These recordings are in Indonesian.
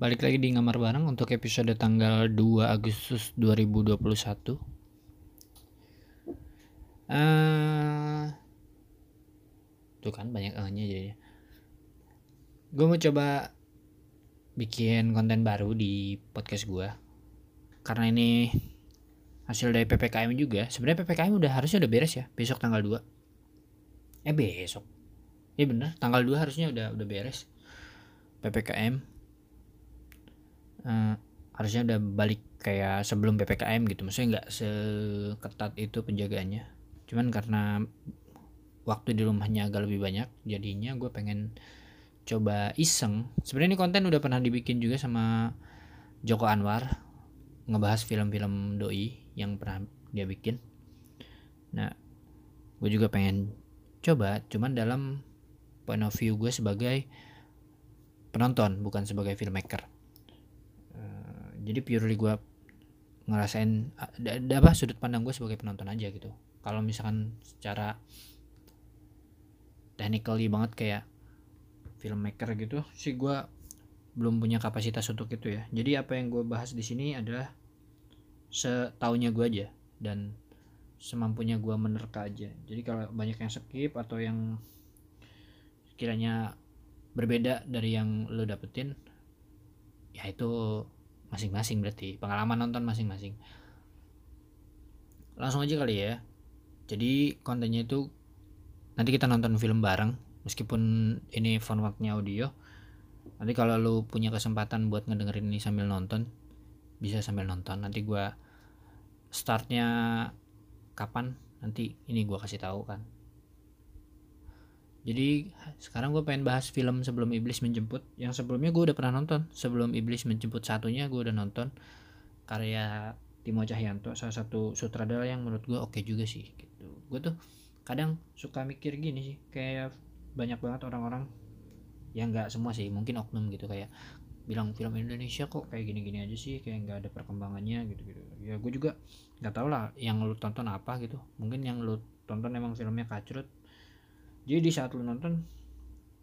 Balik lagi di ngamar bareng untuk episode tanggal 2 Agustus 2021. Eh tuh kan banyak nya jadi. Gue mau coba bikin konten baru di podcast gue. Karena ini hasil dari PPKM juga. Sebenarnya PPKM udah harusnya udah beres ya, besok tanggal 2. Eh besok. Iya bener, tanggal 2 harusnya udah udah beres. PPKM uh, harusnya udah balik kayak sebelum ppkm gitu. Maksudnya nggak seketat itu penjagaannya. Cuman karena waktu di rumahnya agak lebih banyak jadinya gue pengen coba iseng. Sebenarnya ini konten udah pernah dibikin juga sama Joko Anwar ngebahas film-film doi yang pernah dia bikin. Nah gue juga pengen coba cuman dalam point of view gue sebagai penonton bukan sebagai filmmaker jadi purely gue ngerasain ada apa sudut pandang gue sebagai penonton aja gitu. Kalau misalkan secara technically banget kayak filmmaker gitu sih gue belum punya kapasitas untuk itu ya. Jadi apa yang gue bahas di sini adalah setaunya gue aja dan semampunya gue menerka aja. Jadi kalau banyak yang skip atau yang kiranya berbeda dari yang lo dapetin ya itu masing-masing berarti pengalaman nonton masing-masing. Langsung aja kali ya. Jadi kontennya itu nanti kita nonton film bareng meskipun ini formatnya audio. Nanti kalau lo punya kesempatan buat ngedengerin ini sambil nonton bisa sambil nonton. Nanti gua startnya kapan nanti ini gua kasih tahu kan jadi sekarang gue pengen bahas film sebelum iblis menjemput. Yang sebelumnya gue udah pernah nonton. Sebelum iblis menjemput satunya gue udah nonton karya Timo Cahyanto salah satu sutradara yang menurut gue oke okay juga sih gitu. Gue tuh kadang suka mikir gini sih kayak banyak banget orang-orang yang nggak semua sih mungkin oknum gitu kayak bilang film Indonesia kok kayak gini-gini aja sih kayak nggak ada perkembangannya gitu-gitu. Ya gue juga nggak tau lah yang lu tonton apa gitu. Mungkin yang lu tonton emang filmnya kacrut jadi di saat lu nonton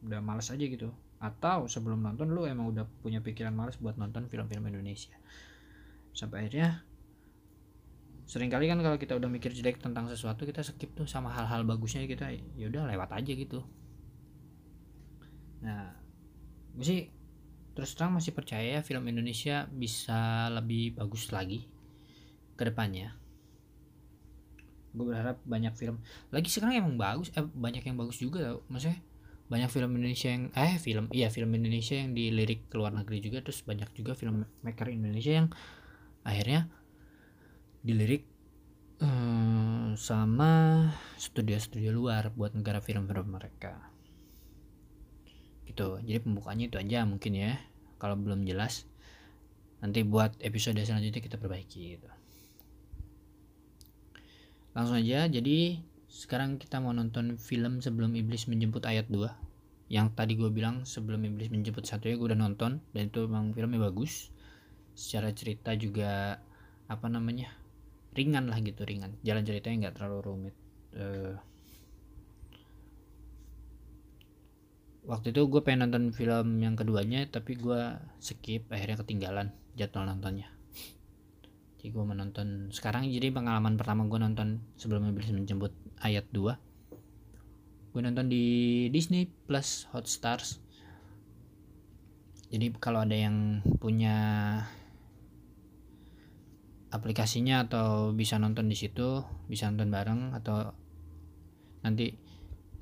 udah males aja gitu. Atau sebelum nonton lu emang udah punya pikiran males buat nonton film-film Indonesia. Sampai akhirnya sering kali kan kalau kita udah mikir jelek tentang sesuatu kita skip tuh sama hal-hal bagusnya kita ya udah lewat aja gitu. Nah gue sih terus terang masih percaya film Indonesia bisa lebih bagus lagi ke depannya gue berharap banyak film. Lagi sekarang emang bagus eh, banyak yang bagus juga tau. Maksudnya banyak film Indonesia yang eh film iya film Indonesia yang dilirik ke luar negeri juga terus banyak juga film maker Indonesia yang akhirnya dilirik hmm, sama studio-studio luar buat negara film-film mereka. Gitu. Jadi pembukaannya itu aja mungkin ya. Kalau belum jelas nanti buat episode selanjutnya kita perbaiki gitu langsung aja jadi sekarang kita mau nonton film sebelum iblis menjemput ayat 2 yang tadi gue bilang sebelum iblis menjemput satu ya gue udah nonton. Dan itu memang filmnya bagus. Secara cerita juga apa namanya ringan lah gitu ringan. Jalan ceritanya nggak terlalu rumit. Uh, waktu itu gue pengen nonton film yang keduanya tapi gue skip akhirnya ketinggalan jadwal nontonnya jadi gue menonton sekarang jadi pengalaman pertama gue nonton sebelum iblis menjemput ayat 2 gue nonton di Disney Plus Stars jadi kalau ada yang punya aplikasinya atau bisa nonton di situ bisa nonton bareng atau nanti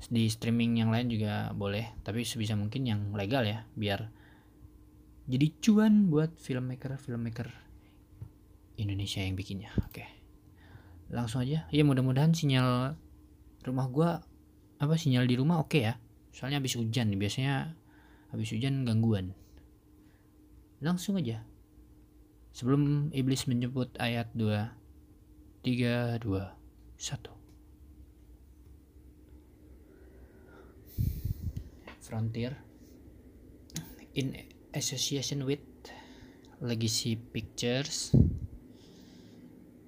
di streaming yang lain juga boleh tapi sebisa mungkin yang legal ya biar jadi cuan buat filmmaker filmmaker Indonesia yang bikinnya. Oke. Langsung aja. Ya mudah-mudahan sinyal rumah gua apa sinyal di rumah oke ya. Soalnya habis hujan biasanya habis hujan gangguan. Langsung aja. Sebelum iblis menjemput ayat 2 3 2 1 Frontier. In association with Legacy Pictures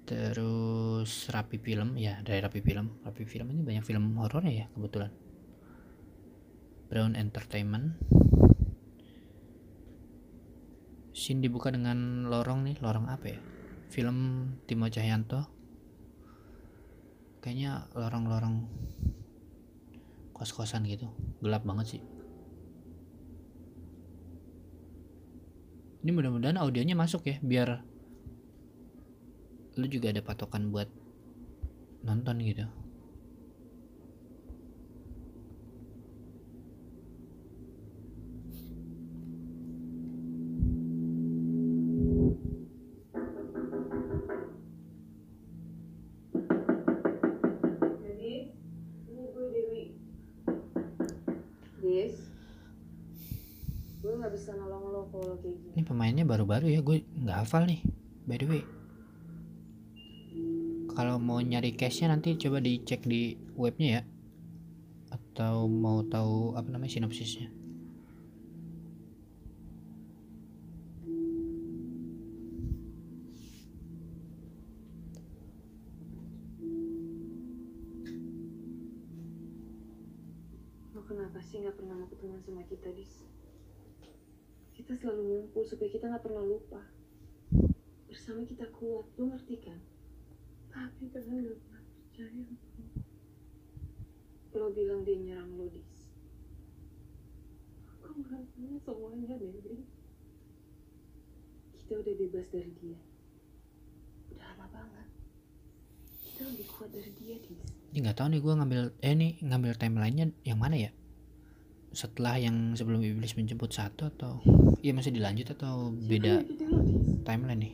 terus rapi film ya dari rapi film. Rapi film ini banyak film horor ya kebetulan. Brown Entertainment. Scene dibuka dengan lorong nih lorong apa ya? Film Timo Cahyanto. Kayaknya lorong-lorong kos-kosan gitu. Gelap banget sih. Ini mudah-mudahan audionya masuk ya biar lu juga ada patokan buat nonton gitu. Gue nggak bisa nolong lo kalau kayak gini. ini pemainnya baru-baru ya gue nggak hafal nih by the way kalau mau nyari cashnya nanti coba dicek di webnya ya atau mau tahu apa namanya sinopsisnya sih nggak pernah mau ketemu sama kita, Dis? Kita selalu ngumpul supaya kita nggak pernah lupa. Bersama kita kuat, lo ngerti kan? Tapi kalian nggak pernah percaya. Lo bilang dia nyerang lo, Dis. Aku ngerasain semuanya, Dewi. Kita udah bebas dari dia. Udah lama banget. Kita lebih kuat dari dia, Dis. ini nggak tahu nih gue ngambil eh nih ngambil timelinenya yang mana ya setelah yang sebelum iblis menjemput satu atau iya masih dilanjut atau beda timeline nih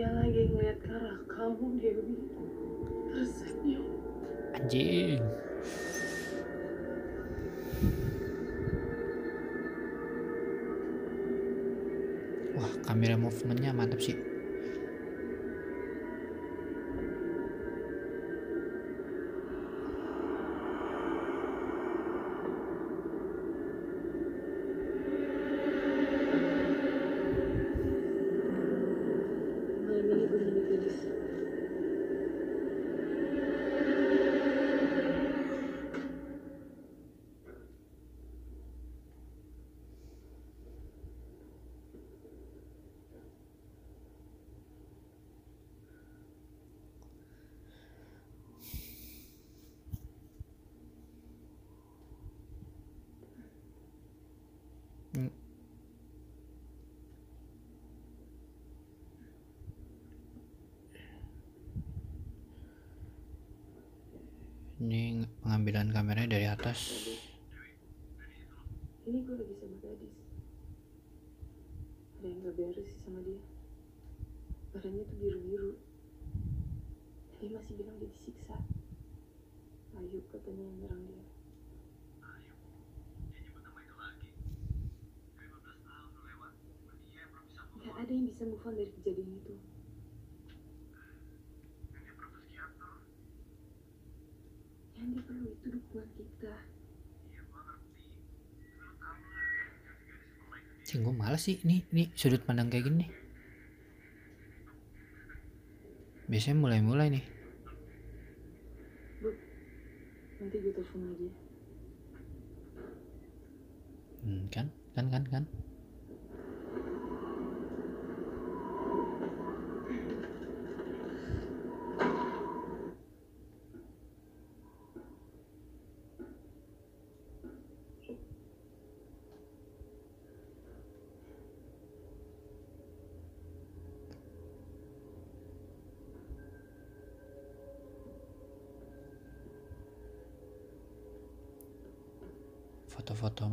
Dia lagi ngeliat ke arah kamu, Dewi. Tersenyum. anjing wah kamera movementnya mantap sih Badannya tuh biru-biru. Dia masih bilang dia disiksa. Ayu katanya yang nyerang dia. Gak ada yang bisa move on dari kejadian itu. Yang dia perlu itu dukungan kita. Cing gue males sih ini ini sudut pandang kayak gini nih. Biasanya mulai-mulai nih. Nanti gue telepon lagi. Hmm, kan? Kan kan kan.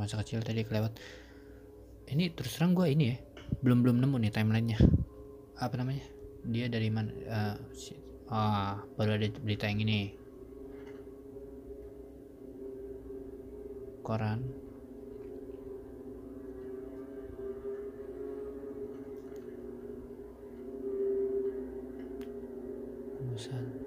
Masa kecil tadi kelewat. Ini terus terang gue ini ya belum belum nemu nih timelinenya. Apa namanya? Dia dari mana? eh, si- ah baru ada berita yang ini koran bosan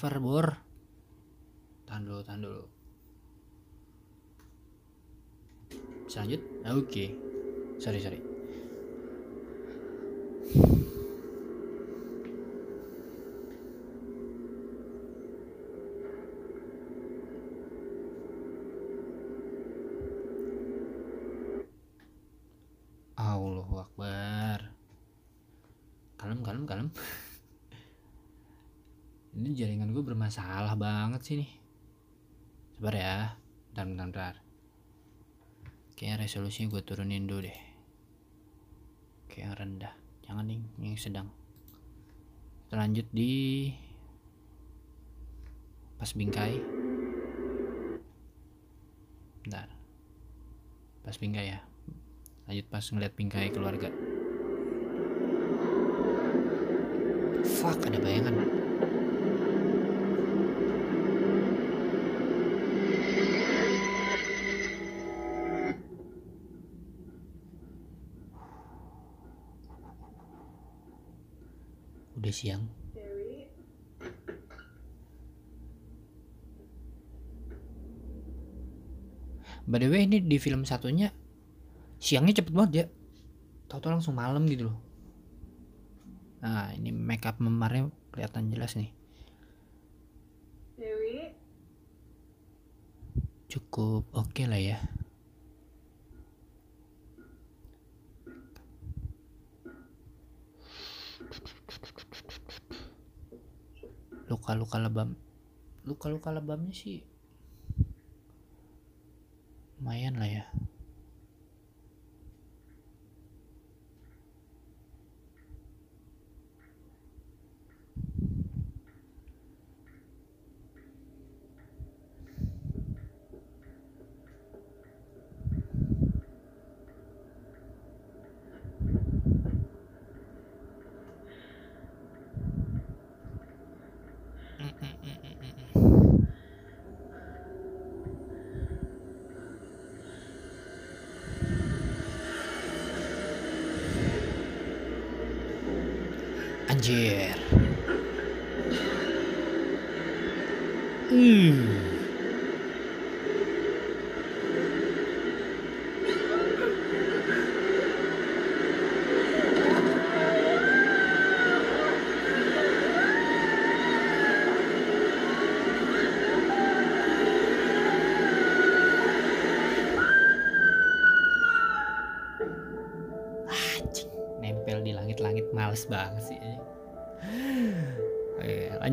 buffer bor tahan dulu tahan dulu. Bisa lanjut? Ah, oke. Sorry sorry banget sih nih. Sabar ya bentar bentar bentar. Kayaknya resolusinya gue turunin dulu deh. Kayak yang rendah. Jangan nih yang sedang. Kita lanjut di pas bingkai. Bentar. Pas bingkai ya. Lanjut pas ngeliat bingkai keluarga. Fuck ada bayangan udah siang. By the way ini di film satunya siangnya cepet banget ya. Tau-tau langsung malam gitu loh. Nah ini makeup memarnya kelihatan jelas nih. Cukup oke lah ya luka-luka lebam. Luka-luka lebamnya sih lumayan lah ya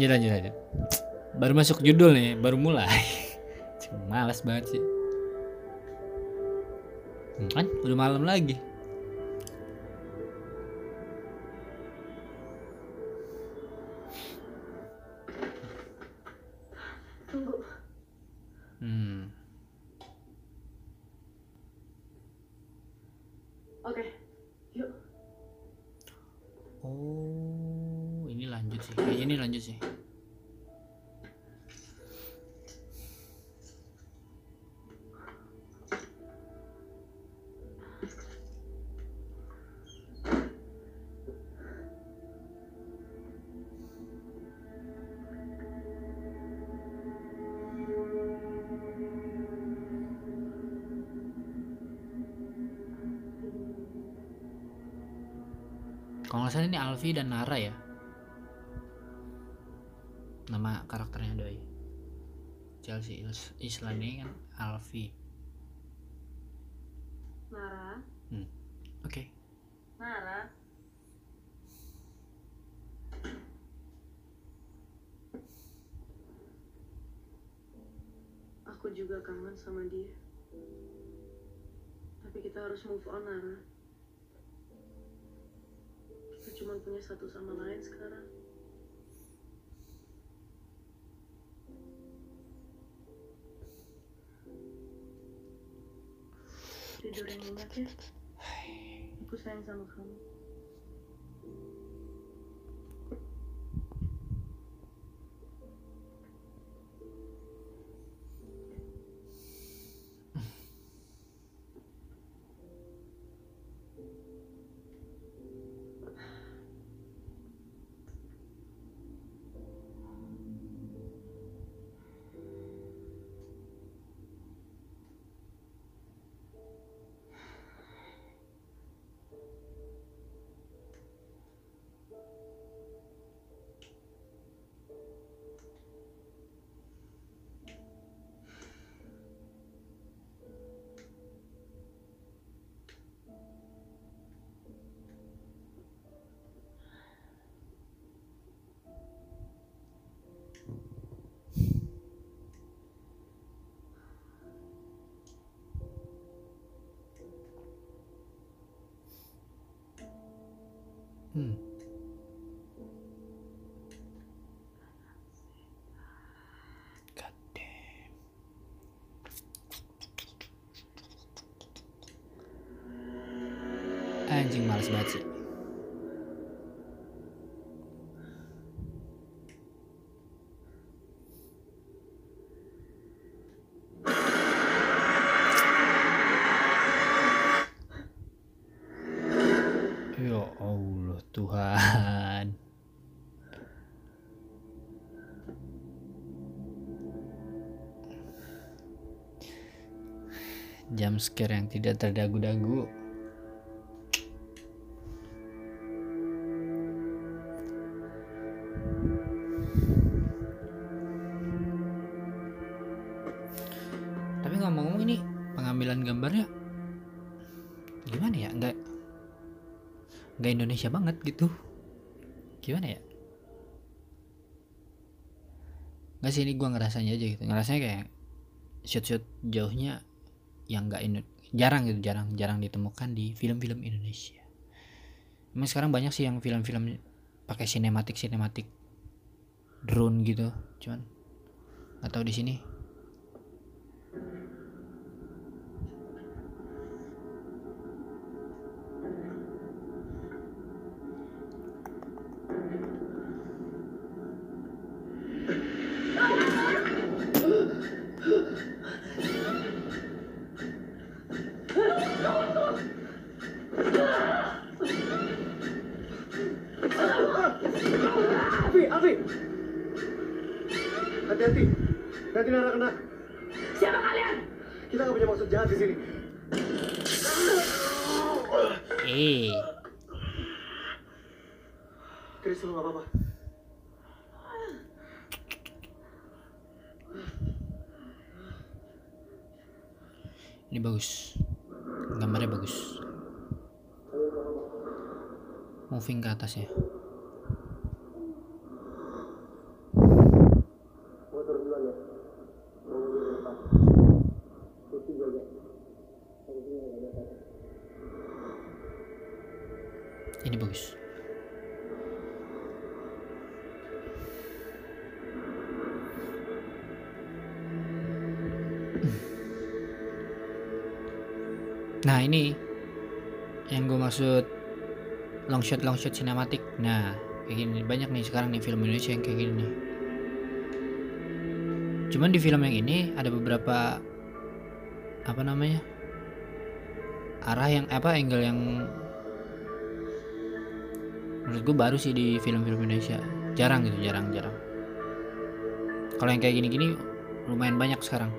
lanjut lanjut lanjut. Baru masuk judul nih, baru mulai. Cuma males banget sih. Hmm, Kan udah malam lagi. Dan Nara ya. Nama karakternya doi. Chelsea Is- Islan ini kan Alfi. Nara, Oke. Nara. Aku juga kangen sama dia. Tapi kita harus move on, Nara cuma punya satu sama lain sekarang. Tidur yang nyenyak ya. Aku sayang sama kamu. Hmm. Anjing males banget sih. Jam scare yang tidak terdagu-dagu. Tapi ngomong-ngomong ini pengambilan gambarnya gimana ya? Enggak nggak Indonesia banget gitu gimana ya nggak sih ini gue ngerasanya aja gitu ngerasanya kayak shoot-shoot jauhnya yang nggak jarang gitu jarang jarang ditemukan di film-film Indonesia. Emang sekarang banyak sih yang film-film pakai sinematik sinematik drone gitu cuman atau di sini apa-apa. ini bagus. Nah ini yang gue maksud long shot long shot sinematik nah kayak gini. Banyak nih sekarang nih film Indonesia yang kayak gini nih. Cuman di film yang ini ada beberapa apa namanya arah yang apa angle yang menurut gue baru sih di film-film Indonesia. Jarang gitu jarang jarang. Kalau yang kayak gini-gini lumayan banyak sekarang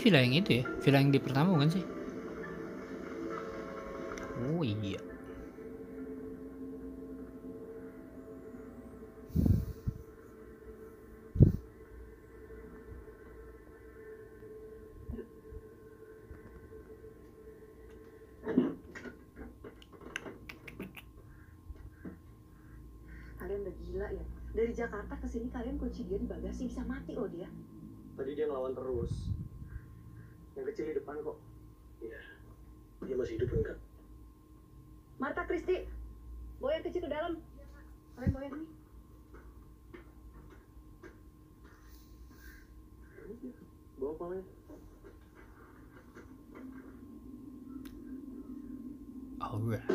villa yang itu ya? Villa yang di pertama bukan sih? Oh iya. Kalian udah gila ya. Dari Jakarta ke sini kalian kunci dia di bagasi bisa mati loh dia. Tadi dia ngelawan terus. Yang kecil di depan kok. Iya. masih hidup enggak? Marta Kristi, bawa yang kecil ke dalam. Kalian bawa yang ini. Bawa palanya. Alright.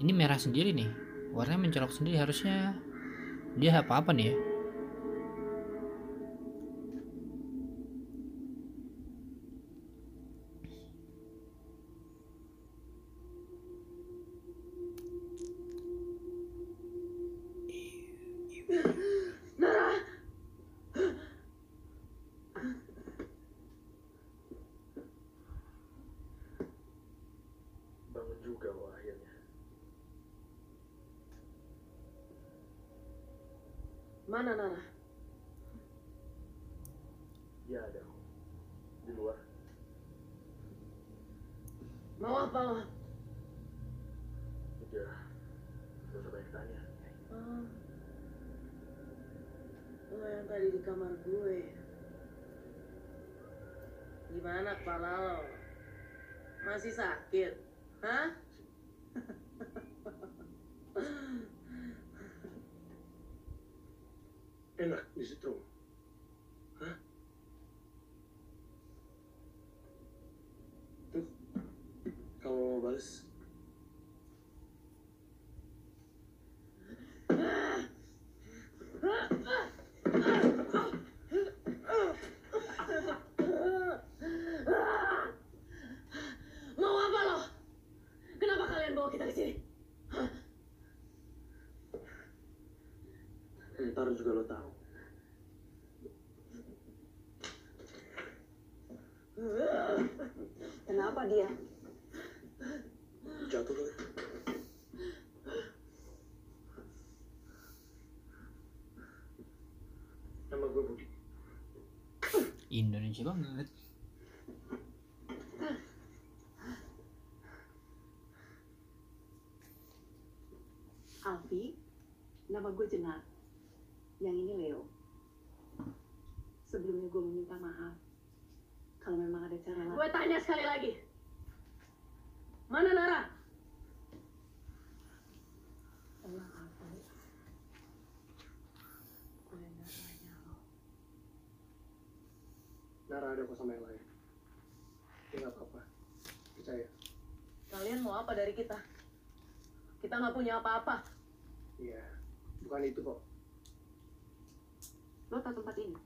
Ini merah sendiri nih. Warnanya mencolok sendiri harusnya dia apa apa nih ya? Mau apa lo? Kenapa kalian bawa kita ke sini? Ntar juga lo tahu. Kenapa dia? Jatuh kali. Nama gue Budi. Indonesia banget. Alfi, nama gue Jenar. Yang ini Leo. Sebelumnya gue meminta maaf. Kalau memang ada cara lain. Gue tanya sekali lagi. Mana Nara? Tenang, Alfi. Gue nggak tanya lo. Nara ada kok sama yang lain. Ya nggak apa-apa. Percaya. Kalian mau apa dari kita? Kita nggak punya apa-apa. Iya. Bukan itu kok. Lo tahu tempat ini?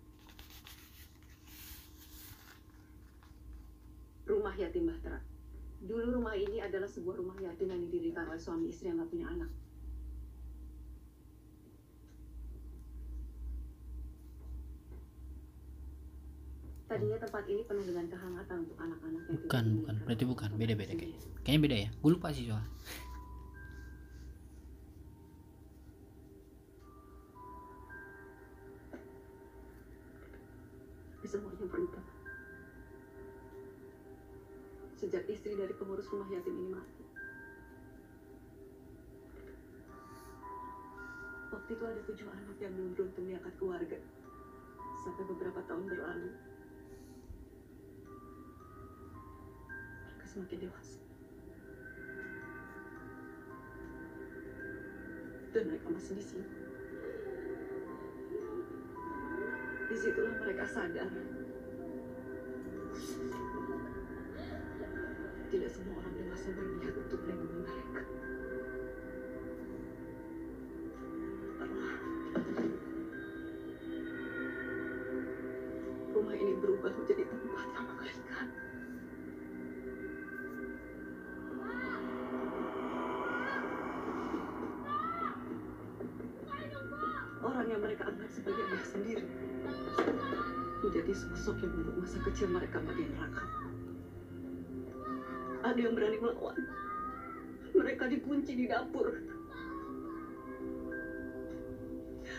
Rumah yatim Bahtera. Dulu rumah ini adalah sebuah rumah yatim yang didirikan oleh suami istri yang gak punya anak. Tadinya tempat ini penuh dengan kehangatan untuk anak-anak Bukan, bukan. Berarti bukan. Beda-beda kakak kayaknya. Kayaknya beda ya. Gue lupa sih soal. Semuanya berubah. Sejak istri dari pengurus rumah yatim ini mati. Waktu itu ada tujuh anak yang belum beruntung diangkat keluarga. Sampai beberapa tahun berlalu. Semakin dewasa. Dan mereka masih di sini. Di situlah mereka sadar. Tidak semua orang dewasa berniat untuk melindungi mereka. Rumah ini berubah menjadi tempat yang mengerikan. Yang mereka anggap sebagai ayah sendiri menjadi sosok yang membuat masa kecil mereka bagian neraka. Ada yang berani melawan. Mereka dikunci di dapur.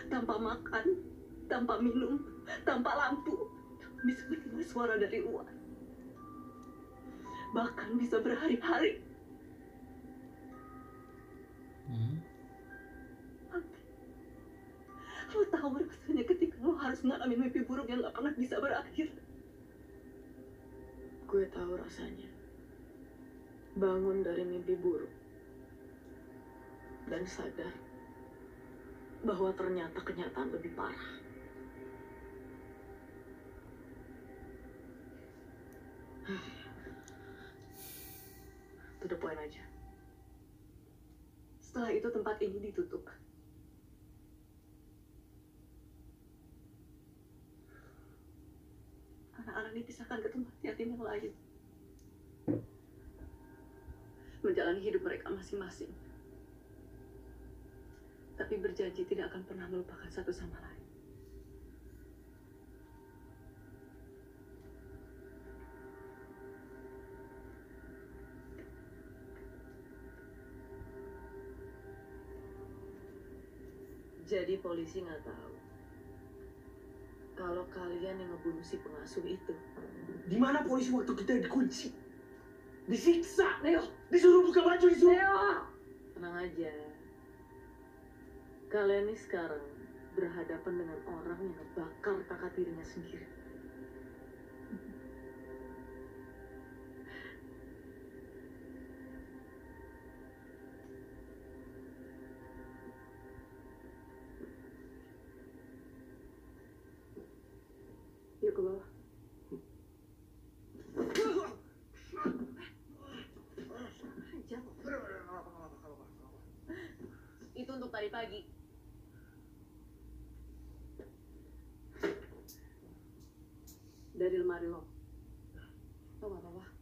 Tanpa makan, tanpa minum, tanpa lampu, bisa mendengar suara dari luar. Bahkan bisa berhari-hari. Hmm. Lo tahu rasanya ketika lo harus mengalami mimpi buruk yang gak pernah bisa berakhir. Gue tahu rasanya. Bangun dari mimpi buruk. Dan sadar bahwa ternyata kenyataan lebih parah. To the point aja. Setelah itu tempat ini ditutup. Anak-anak dipisahkan ke tempat yatim yang lain. Menjalani hidup mereka masing-masing. Tapi berjanji tidak akan pernah melupakan satu sama lain. Jadi polisi nggak tahu kalau kalian yang ngebunuh si pengasuh itu. Di mana polisi waktu kita dikunci? Disiksa, Leo, disuruh buka baju, disuruh. Leo, tenang aja. Kalian ini sekarang berhadapan dengan orang yang ngebakar kakak tirinya sendiri. Itu untuk tadi pagi. Dari lemari lo. Lo gak apa-apa.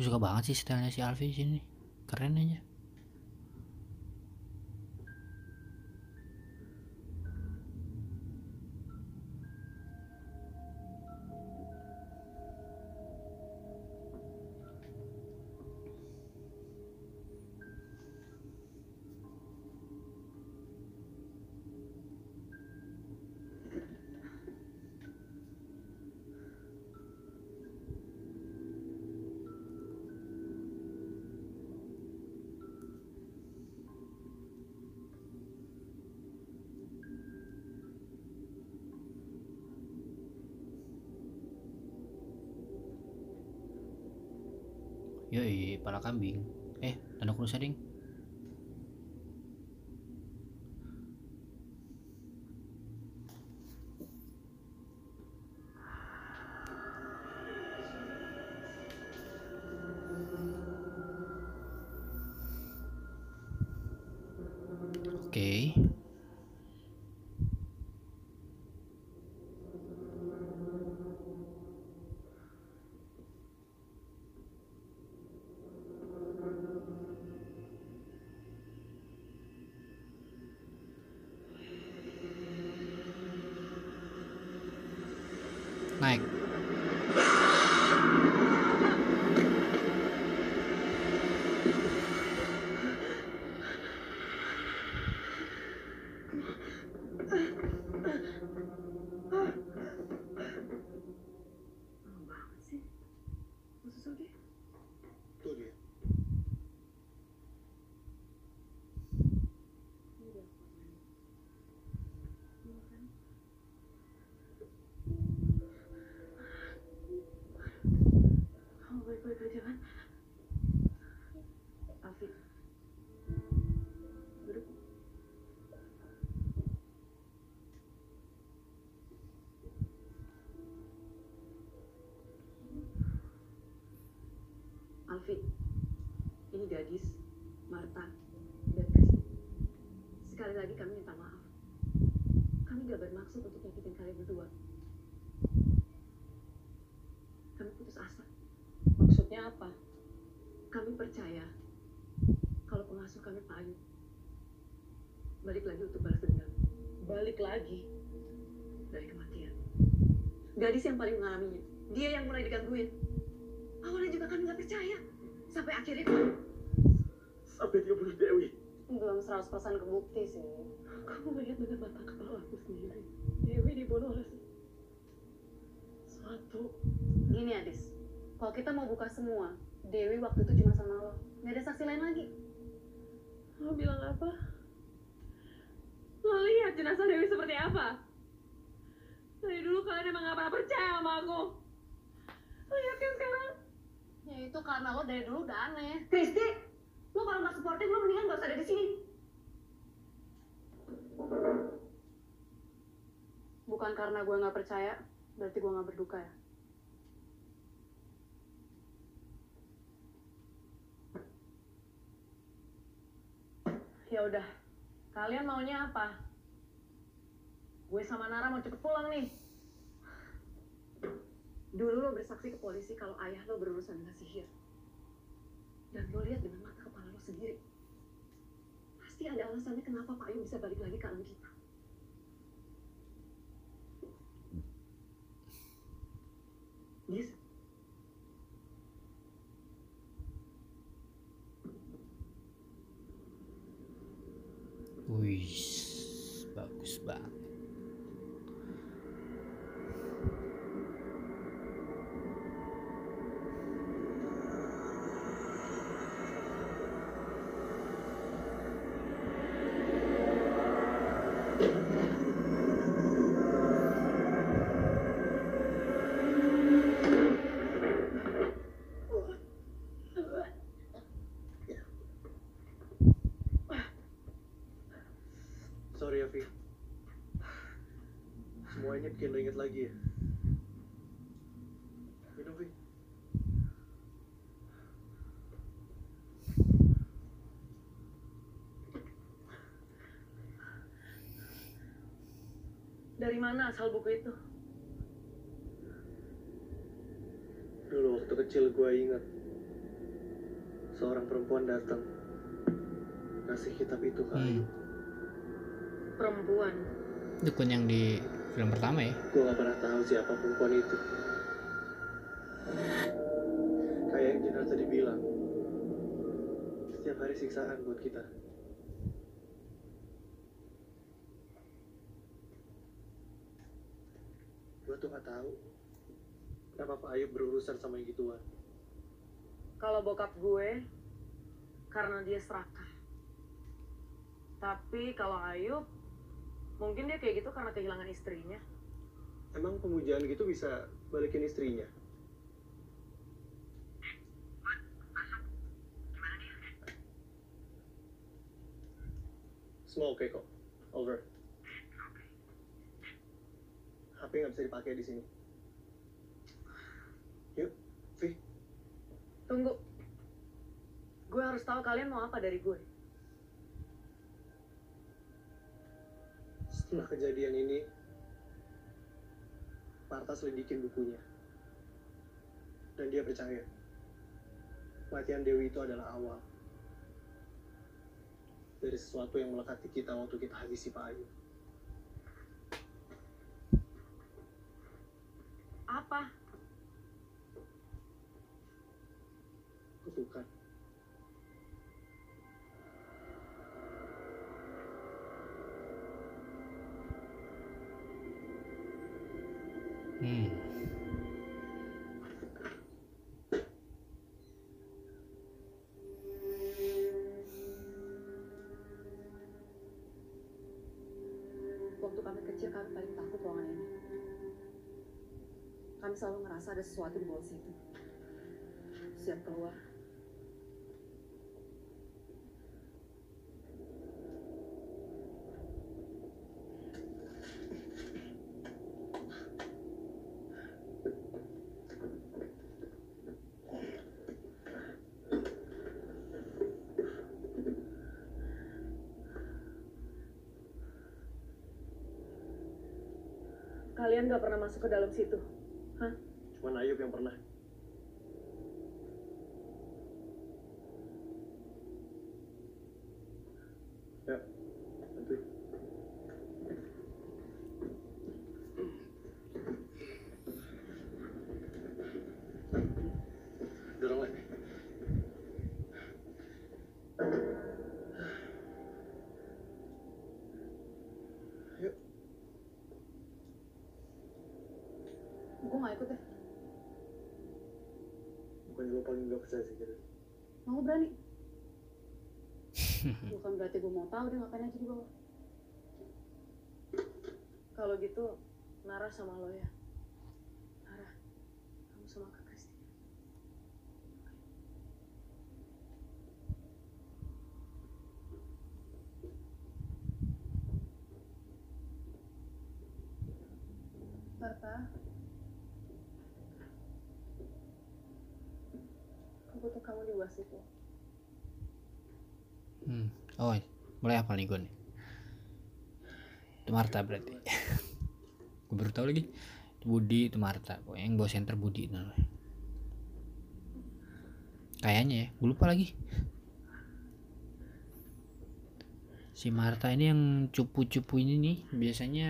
Gue suka banget sih stylenya si Alfi sini. Keren aja kambing. Eh, tanda kurus ding. này. Ini gadis, Marta, dan Kristi. Sekali lagi kami minta maaf. Kami gak bermaksud untuk nyakitin kalian berdua. Kami putus asa. Maksudnya apa? Kami percaya kalau pengasuh kami Pak Ayu balik lagi untuk balas dendam. Balik lagi dari kematian. Gadis yang paling mengalaminya. Dia yang mulai digangguin. Awalnya juga kami nggak percaya. Sampai akhirnya Sampai 100% kebukti sih. Aku melihat dengan mata kepala aku sendiri. Dewi dibunuh oleh suatu. Gini Adis, kalau kita mau buka semua, Dewi waktu itu cuma sama lo. Nggak ada saksi lain lagi. Lo bilang apa? Lo lihat jenazah Dewi seperti apa? Dari dulu kalian emang gak pernah percaya sama aku. Lo kan sekarang? Ya itu karena lo dari dulu udah aneh. Kristi, lo kalau nggak supporting lo mendingan gak usah ada di sini. Bukan karena gue nggak percaya, berarti gue nggak berduka ya. Ya udah, kalian maunya apa? Gue sama Nara mau cepet pulang nih. Dulu lo bersaksi ke polisi kalau ayah lo berurusan dengan sihir. Dan lo lihat dengan mata kepala lo sendiri. Pasti ada alasannya kenapa Pak Ayu bisa balik lagi ke alam kita. Yes. Wih, Inget lagi ya. Minum, Vi. Dari mana asal buku itu? Dulu waktu kecil gue ingat. Seorang perempuan datang. Kasih kitab itu ke Ayu. Hmm. Perempuan. Dukun yang di film pertama ya. Gue gak pernah tahu siapa perempuan itu. Kayak yang Jenar tadi bilang. Setiap hari siksaan buat kita. Gue tuh gak tahu. Kenapa Pak Ayub berurusan sama yang gituan. Kalau bokap gue, karena dia serakah. Tapi kalau Ayub, mungkin dia kayak gitu karena kehilangan istrinya. Emang pemujaan gitu bisa balikin istrinya? Semua oke kok. Over. HP nggak bisa dipakai di sini. Yuk, Vi. Tunggu. Gue harus tahu kalian mau apa dari gue. Setelah kejadian ini, Marta selidikin bukunya. Dan dia percaya, kematian Dewi itu adalah awal dari sesuatu yang melekati kita waktu kita habisi Pak Ayu. Apa? Kutukan. Hmm. Waktu kami kecil kami paling takut ruangan ini. Kami selalu ngerasa ada sesuatu di bawah situ. Siap keluar. Kalian gak pernah masuk ke dalam situ. Cuman Ayub yang pernah. Ya, bantuin. Dorong lagi. Yuk. Gue gak ikut deh. Lo paling gak percaya sih gitu. Mau berani? Bukan berarti gue mau tahu dia ngapain aja di bawah. Kalau gitu, Nara sama lo ya. Nara, kamu sama Kak Kristi. Papa. Aku butuh kamu di UAS itu. hmm. oh nih. Itu Marta berarti. Gue baru tahu lagi. Itu Budi itu Marta. Pokoknya yang bawa center Budi itu kayaknya ya gue lupa lagi. Si Marta ini yang cupu-cupu ini nih biasanya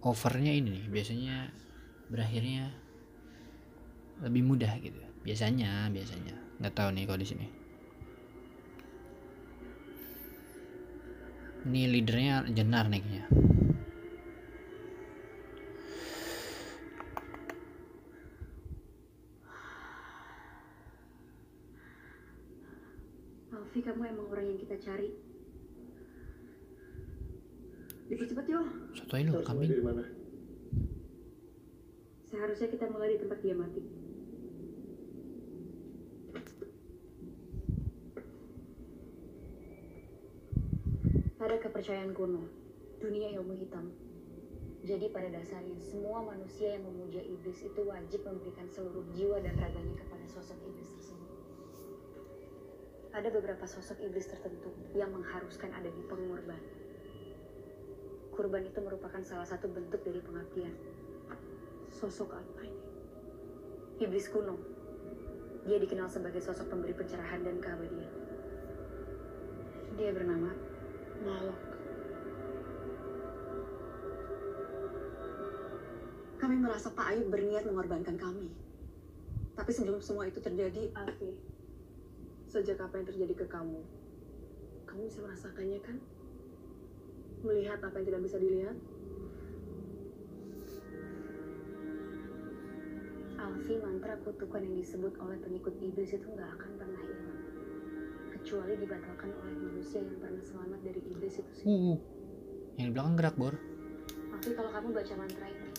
overnya ini nih biasanya berakhirnya lebih mudah gitu biasanya biasanya nggak tahu nih kalau di sini ini leadernya jenar nih kayaknya Alfi, kamu emang orang yang kita cari. Cepet-cepet yuk. sotoy harus mulai kambing? Seharusnya kita mulai di tempat dia mati. Pada kepercayaan kuno, dunia ilmu hitam. Jadi pada dasarnya semua manusia yang memuja iblis itu wajib memberikan seluruh jiwa dan raganya kepada sosok iblis tersebut. Ada beberapa sosok iblis tertentu yang mengharuskan adanya pengorban. Kurban itu merupakan salah satu bentuk dari pengabdian. Sosok apa ini? Iblis kuno. Dia dikenal sebagai sosok pemberi pencerahan dan keabadian. Dia bernama Malok. Kami merasa Pak Ayub berniat mengorbankan kami. Tapi sebelum semua itu terjadi, Alfi, sejak apa yang terjadi ke kamu, kamu bisa merasakannya kan? Melihat apa yang tidak bisa dilihat? Alfi mantra kutukan yang disebut oleh pengikut iblis itu nggak akan pernah. Kecuali dibatalkan oleh manusia yang pernah selamat dari iblis itu sendiri. uh yang di belakang gerak bor Alfi kalau kamu baca mantra ini,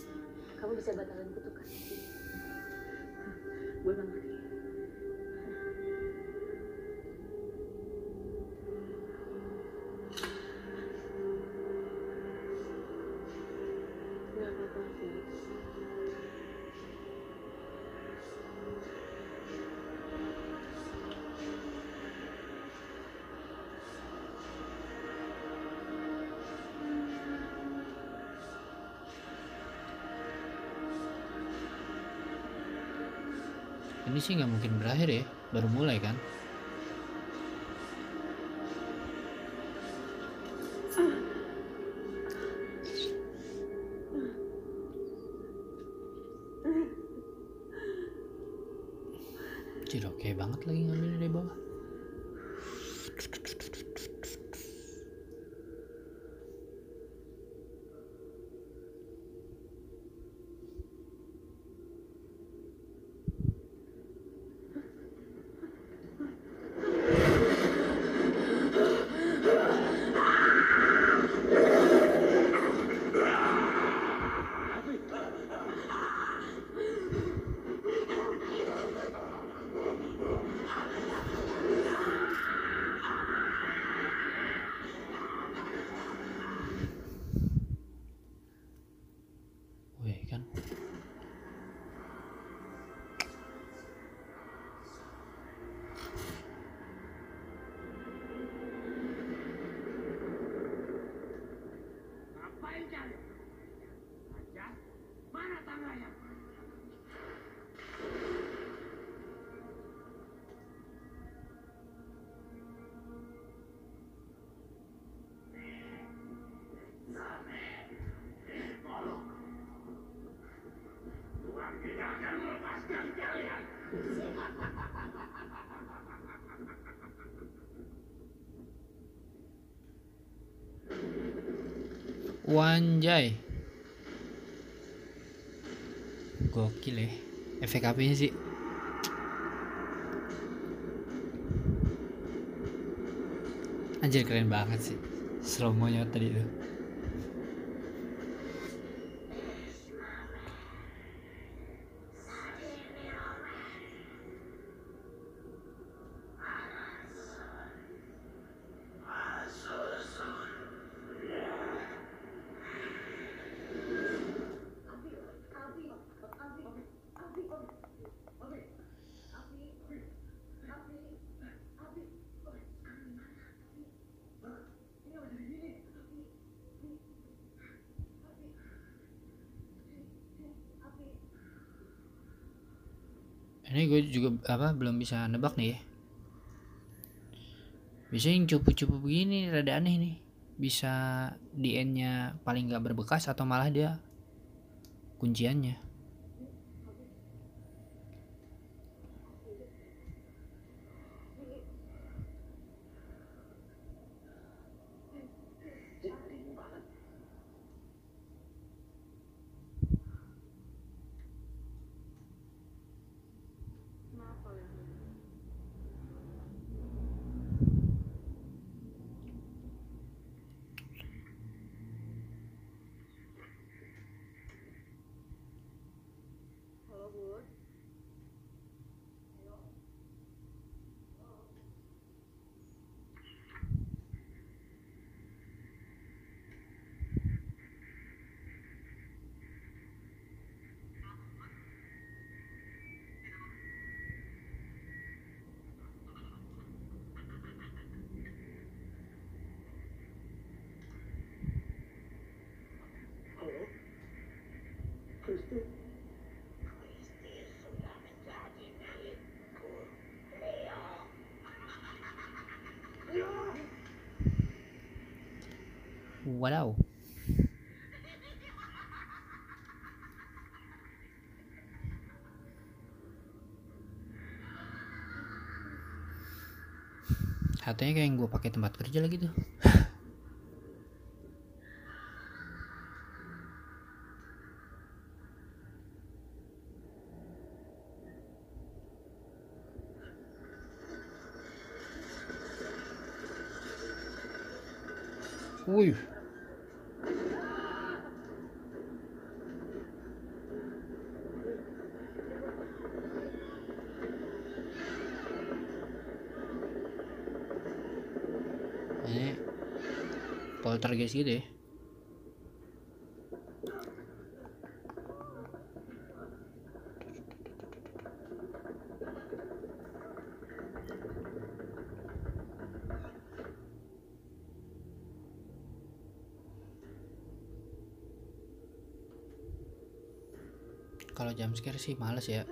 kamu bisa batalkan kutukan. Gue. Nggak sih nggak mungkin berakhir ya. Baru mulai kan Wanjay. Gokil ya. Efek ini sih? Anjir keren banget sih. Slow mo tadi tuh. Juga apa belum bisa nebak nih ya. Biasanya yang cupu-cupu begini rada aneh nih. Bisa di nya paling nggak berbekas atau malah dia kunciannya Kenapa ya? Halo, Bud. Halo? Wadaw. Katanya kayak yang gue pakai tempat kerja lagi tuh. Wih. Ini poltergeist gitu ya. Kalau jam scare sih males ya.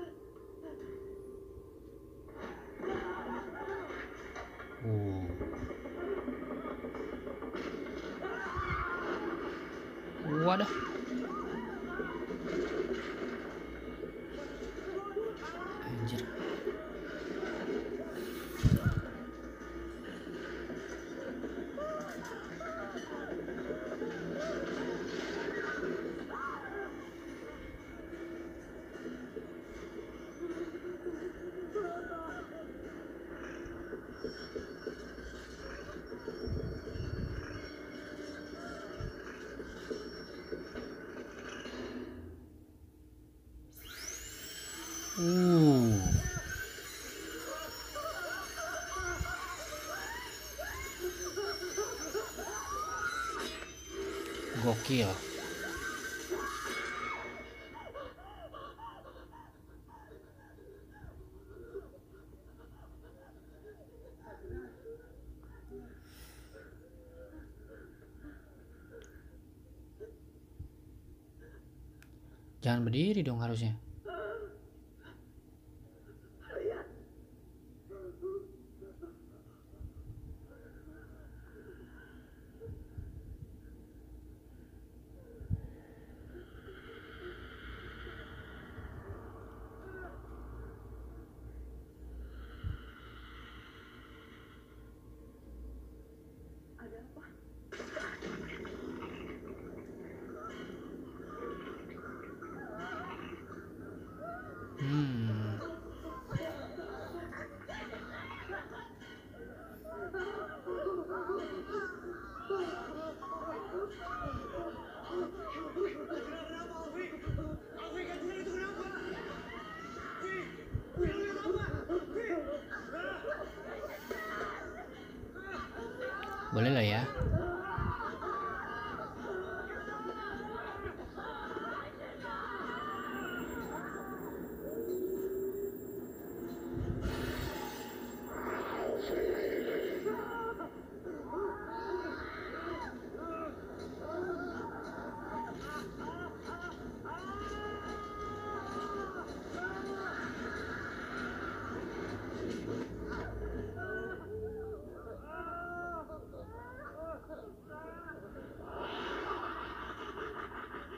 Gokil. Jangan berdiri dong harusnya.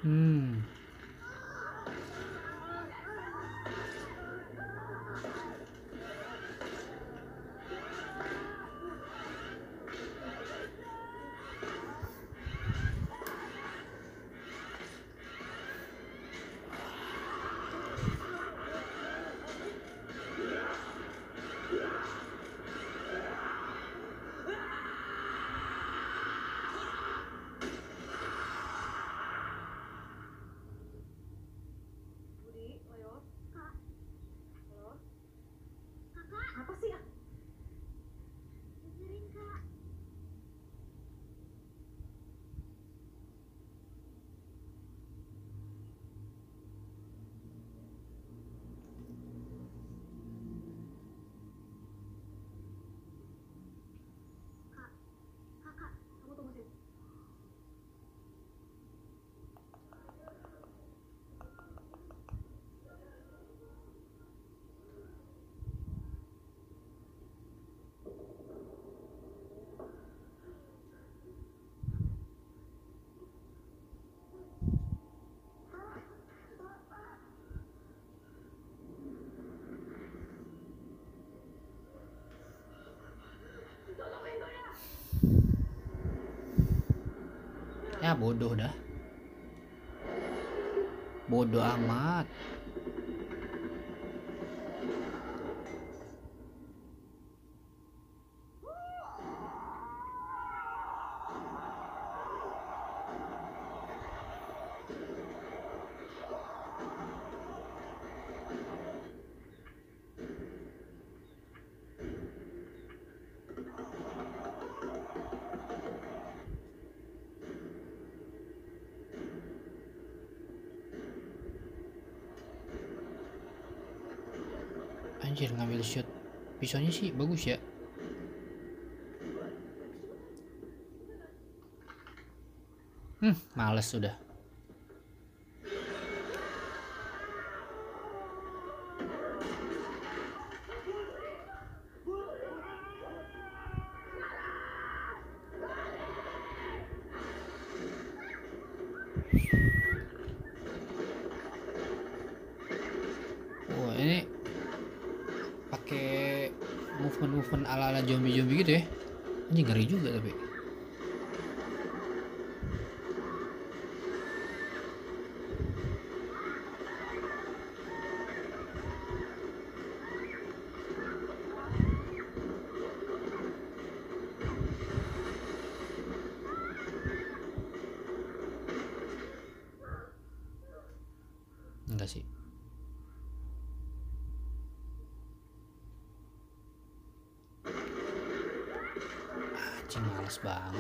Mm. bodoh dah. Bodoh amat. pisaunya sih bagus ya. Hmm males sudah 吧。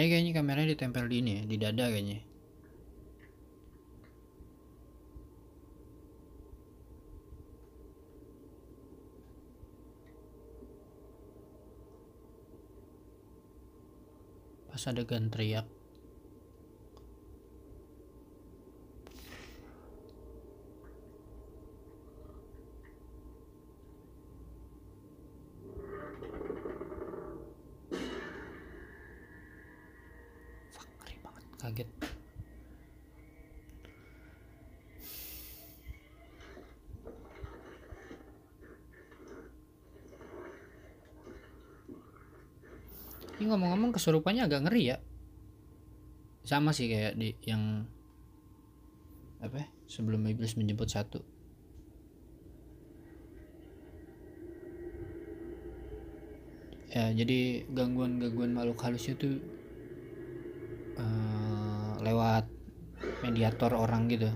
Tapi kayaknya kameranya ditempel di ini ya, di dada kayaknya. Pas adegan teriak. Ngomong-ngomong kesurupannya agak ngeri ya. Sama sih kayak di yang apa? ya, Sebelum iblis menjemput satu. Ya, jadi gangguan-gangguan makhluk halusnya tuh eh, lewat mediator orang gitu.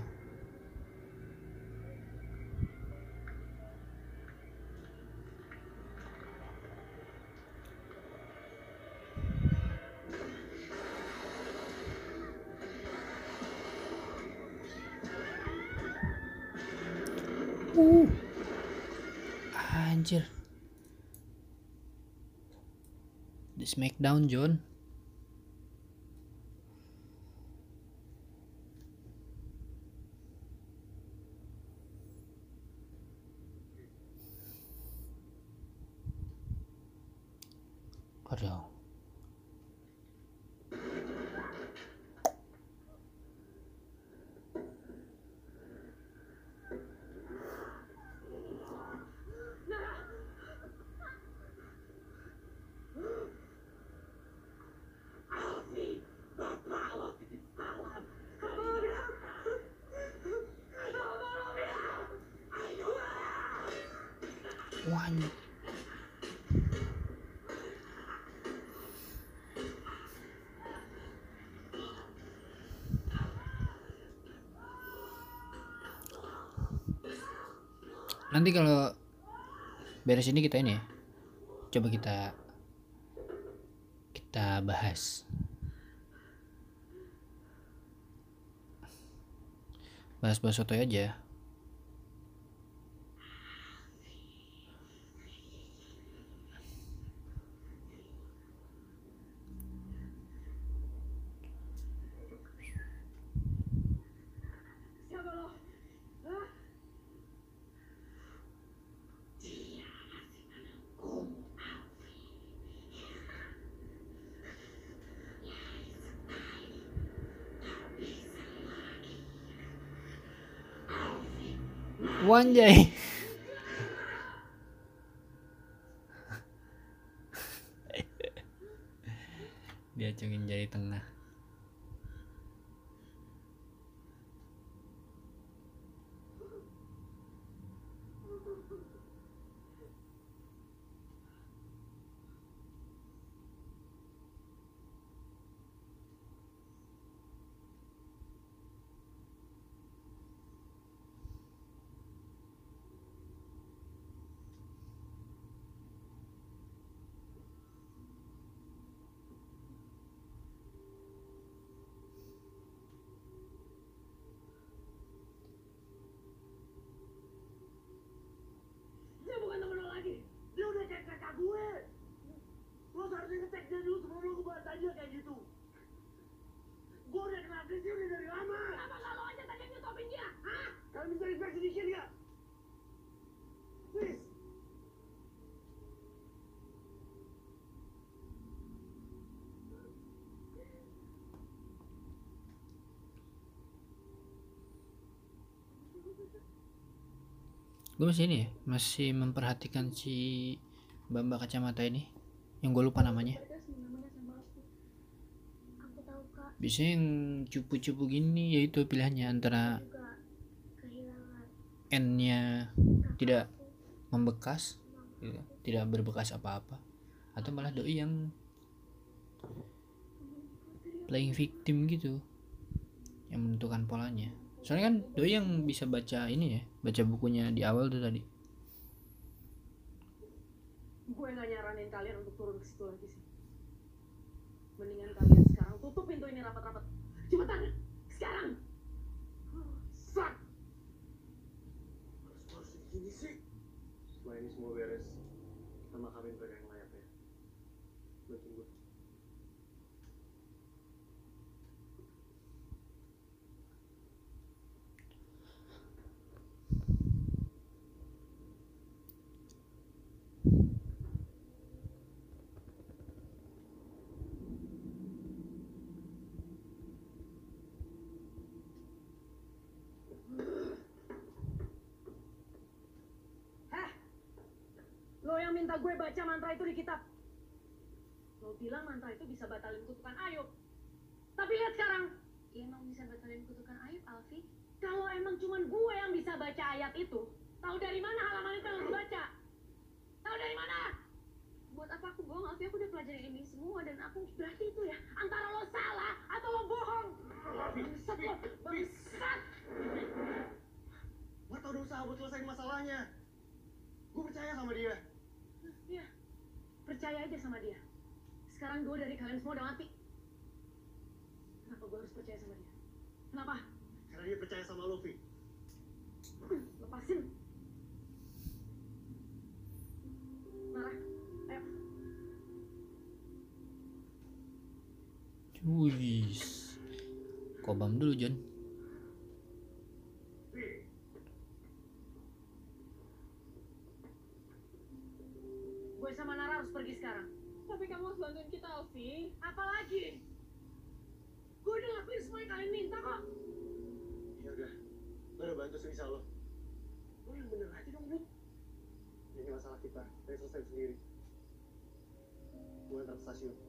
Anjir. The Smackdown John. Aduh. Wah, anjir. Nanti kalau beres ini kita ini ya. Coba kita kita bahas. Bahas-bahas sotoy aja. Wanjay. Dia acungin jari tengah. Dia bukan temen lo lagi. Dia udah cek kakak gue. Lo seharusnya ngecek dia dulu sebelum lo ngebahas aja kayak gitu. Gue udah kenal Chris udah dari lama. Kenapa gak lo aja tadi yang nyetopin dia? Hah? Kalian bisa respect sedikit gak? Please. Gue masih ini ya, masih memperhatikan si Mbak kacamata ini. Yang gue lupa namanya. Biasanya yang cupu-cupu gini yaitu pilihannya antara N-nya kakak tidak membekas, gitu, aku. tidak berbekas apa-apa, atau malah doi yang playing victim gitu, yang menentukan polanya. Soalnya kan doi yang bisa baca ini ya, baca bukunya di awal tuh tadi. Gue gak nyaranin kalian untuk turun ke situ lagi sih. Mendingan kalian sekarang tutup pintu ini rapat-rapat. Cepetan, sekarang. Sak! Harus harus gini sih. Setelah ini semua beres, kita makamin mereka yang layak ya. Gue tunggu. Heh, lo yang minta gue baca mantra itu di kitab. Lo bilang mantra itu bisa batalin kutukan Ayub. Tapi lihat sekarang, Ya emang bisa batalin kutukan Ayub, Alfi. kalau emang cuman gue yang bisa baca ayat itu, tahu dari mana halaman itu yang harus dibaca? Tahu dari mana? Buat apa aku bohong, Alfi? Aku udah pelajarin ini semua dan aku Berarti itu ya, antara lo salah atau lo bohong. Bangsat lo, bangsat. Marta udah usaha buat selesaiin masalahnya. Gue percaya sama dia. Ya, percaya aja sama dia. Sekarang dua dari kalian semua udah mati. Kenapa gue harus percaya sama dia? Kenapa? Karena dia percaya sama lo, Vi. Lepasin. Marah. Ayo. Wih. Kobam dulu, John. Bantuin kita, Alfi. Apalagi? Gue udah lakuin semua yang kalian minta kok. Ya udah, lo udah bantu sebisa lo. Lo yang bener aja dong, Bu. Ini masalah kita, kita selesai sendiri. Gue antar stasiun.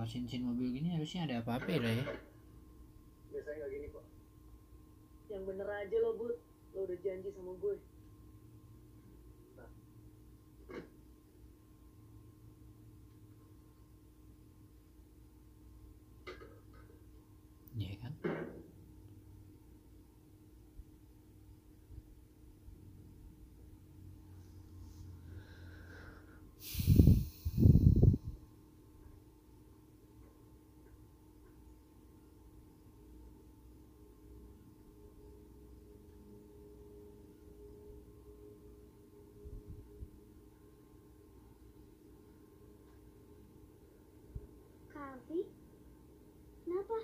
Kalau cincin mobil gini harusnya ada apa-apa ya, ya. Biasanya nggak gini kok. Yang bener aja lo, Bud. Lo udah janji sama gue. Iya kan? Alfi? Kenapa?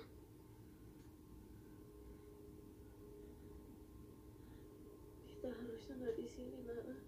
Kita harusnya nggak di sini, Nara.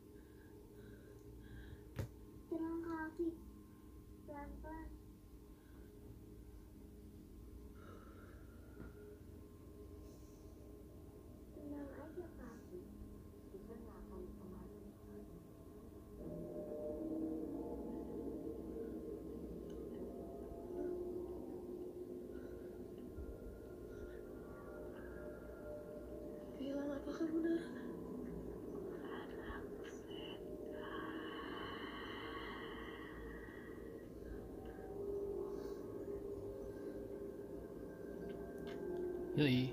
Yoi.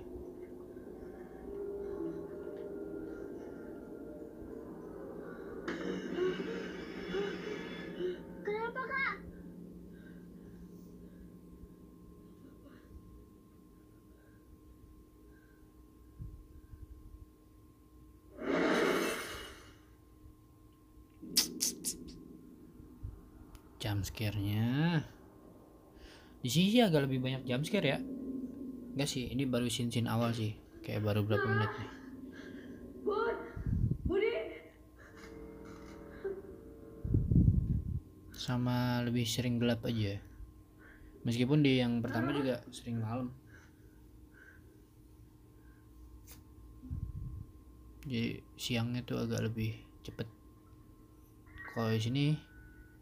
Kenapa, Kak? Jump scare-nya. Di sini sih agak lebih banyak jump scare ya. Enggak sih, ini baru scene-scene awal sih. Kayak baru berapa menit nih. Sama lebih sering gelap aja. Meskipun di yang pertama juga sering malam. Jadi siangnya tuh agak lebih cepet. Kalau di sini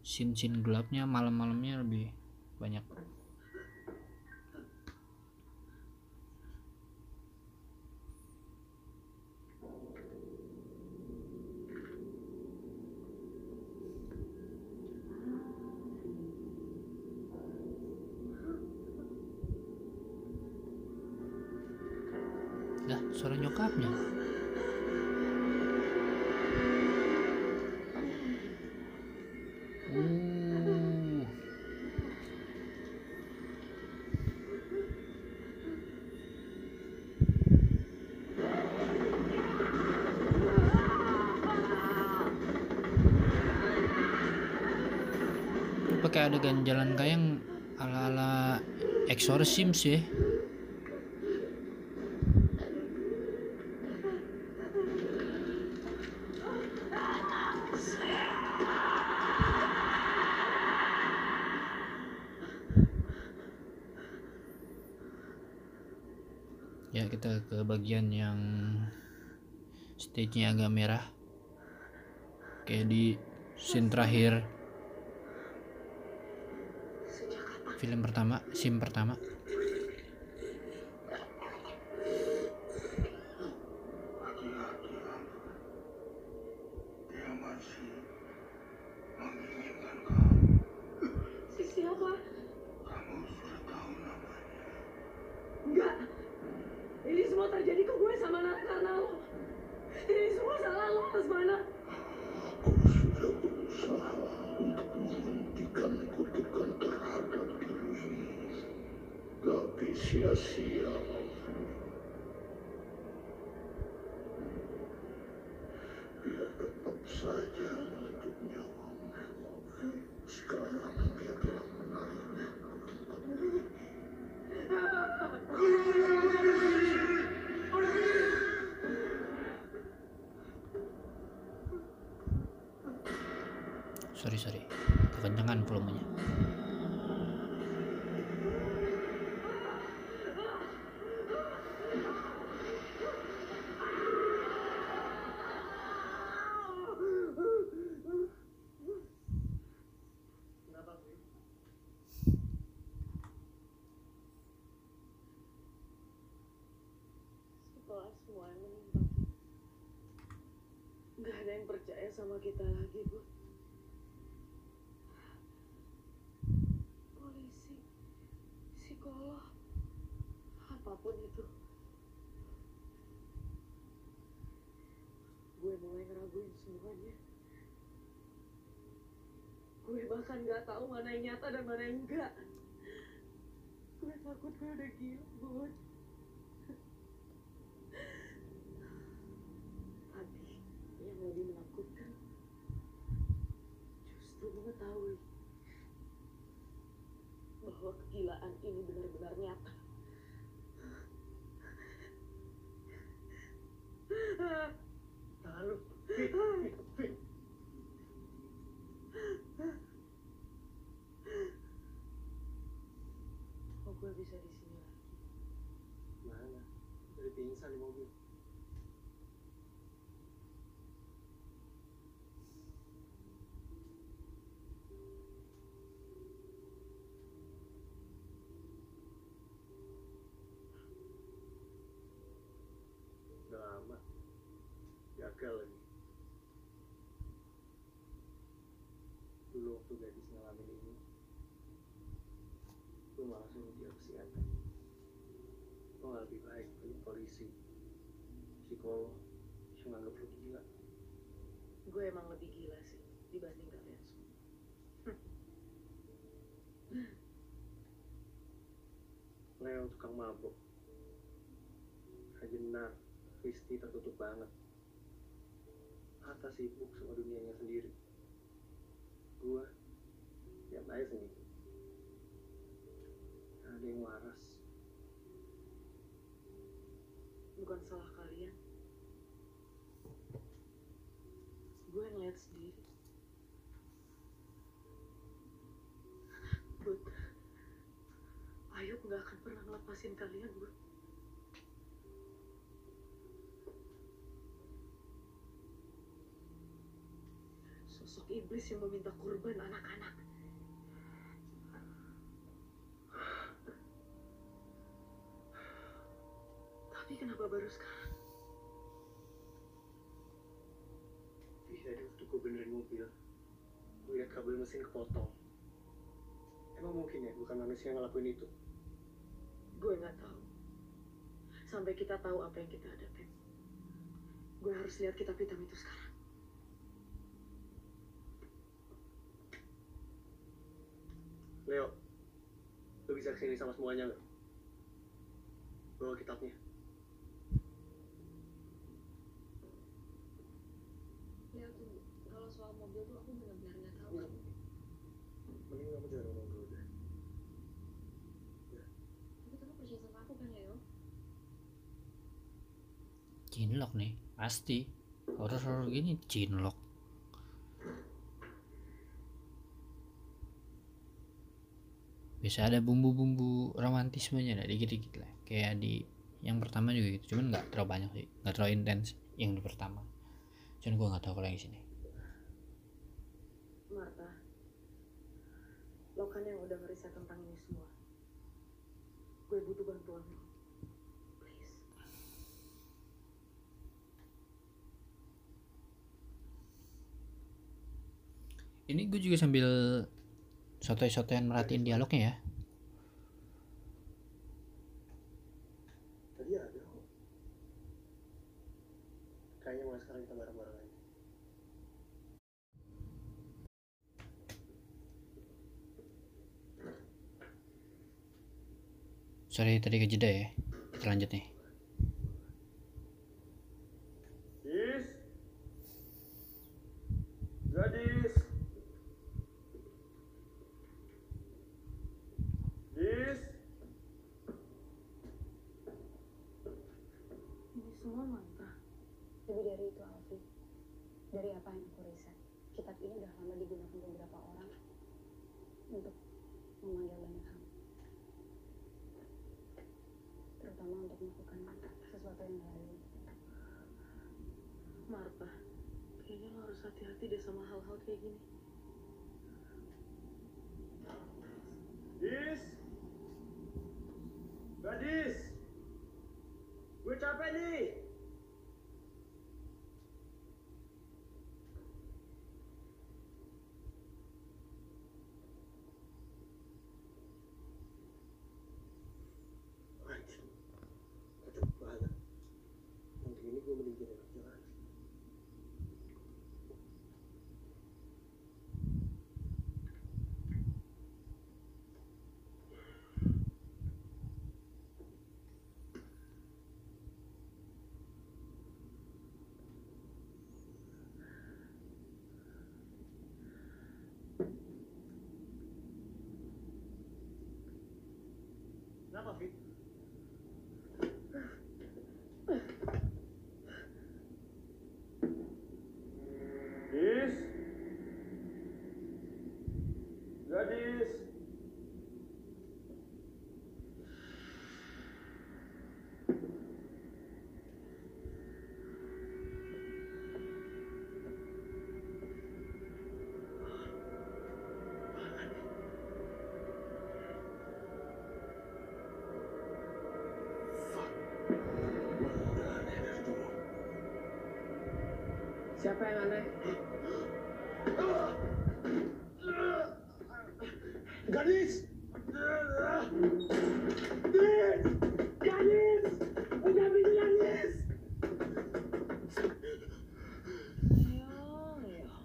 scene-scene gelapnya malam-malamnya lebih banyak. Adegan jalan kayang ala-ala exorcism sih. Ya kita ke bagian yang stage-nya agak merah. Kayak di scene terakhir film pertama scene pertama Dia masih menginginkan kamu. Siapa? Kamu sudah tahu namanya. Enggak. Ini semua terjadi ke gue sama Nana karena lo. Ini semua salah lo, Asmana. Aku sudah berusaha untuk menghentikan kutukan terhadap dirimu. Tapi sia-sia. Dia tetap saja menutup nyawamu. Sekarang dia telah menarik sorry sorry kekenyangan volumenya kita. Nggak ada yang percaya sama kita lagi, Bu. Polisi, psikolog, apa pun itu. Gue mulai ngeraguin semuanya. Gue bahkan nggak tahu mana yang nyata dan mana yang enggak. Gue takut gue udah gila, Bud. Tapi yang lebih menakutkan justru mengetahui bahwa kegilaan ini benar-benar nyata. Lalu, Fit, Fit, Fit. Oh, gue bisa di sini lagi. Mana? Dari pingsan di mobil. Udah lama. Gagal lagi. Dulu waktu gadis ngalamin ini, gue malah suruh dia ke psikiater. Lo gak lebih baik pergi polisi, psikolog, yang nganggap lo gila. Gue emang lebih gila sih dibanding kalian semua. Leo tukang mabok. Hajenar, Risti tertutup banget. Atta sibuk sama dunianya sendiri. Gua, diam aja sendiri. Ngelepasin kalian, Bud. Sosok iblis yang meminta kurban anak-anak. Tapi kenapa baru sekarang? Tadi waktu gue benerin mobil, gue liat kabel mesin kepotong. Emang mungkin ya bukan manusia yang ngelakuin itu? Gue nggak tahu. sampai kita tahu apa yang kita hadapin. Gue harus lihat kitab hitam itu sekarang. Leo, lu bisa ke sini sama semuanya nggak? Bawa kitabnya. Leo tunggu. Kalau soal mobil tuh aku benar-benar nggak tahu. Enggak. Mending kamu jangan ngomong dulu deh. Tapi kamu percaya sama aku kan Leo? Cinlok nih, pasti. Horor-horor gini cinlok. Bisa ada bumbu-bumbu romantismenya ada dikit-dikit lah. Kayak di yang pertama juga gitu. Cuman nggak terlalu banyak sih, nggak terlalu intens yang di pertama. Cuman gua nggak tahu kalau yang sini. Marta, lo kan yang udah ngeriset tentang ini semua. Gue butuh bantuan lo. Please. Ini gue juga sambil sotoy-sotoyan merhatiin dialognya ya. Tadi ada kok. Kayaknya mulai sekarang kita bareng-bareng aja. Sorry tadi kejeda ya. Kita lanjut nih. Dis. Gadis. Dis. Ini semua Marta. Lebih dari itu Alfi. Dari apa yang aku riset, kitab ini udah lama digunakan beberapa orang untuk memanggil banyak hal. Terutama untuk melakukan sesuatu yang gak lazim. Marta, kayaknya lo harus hati-hati deh sama hal-hal kayak gini. Dis. Gadis. Gue capek nih. Anjir. Kacau banget. Nanti ini gue mending jadi anak jalan. Kenapa, Fit? Dis. Gadis. Siapa yang aneh? Gadis! Dis! Gadis! Udah bikin gadis! Leo, Leo.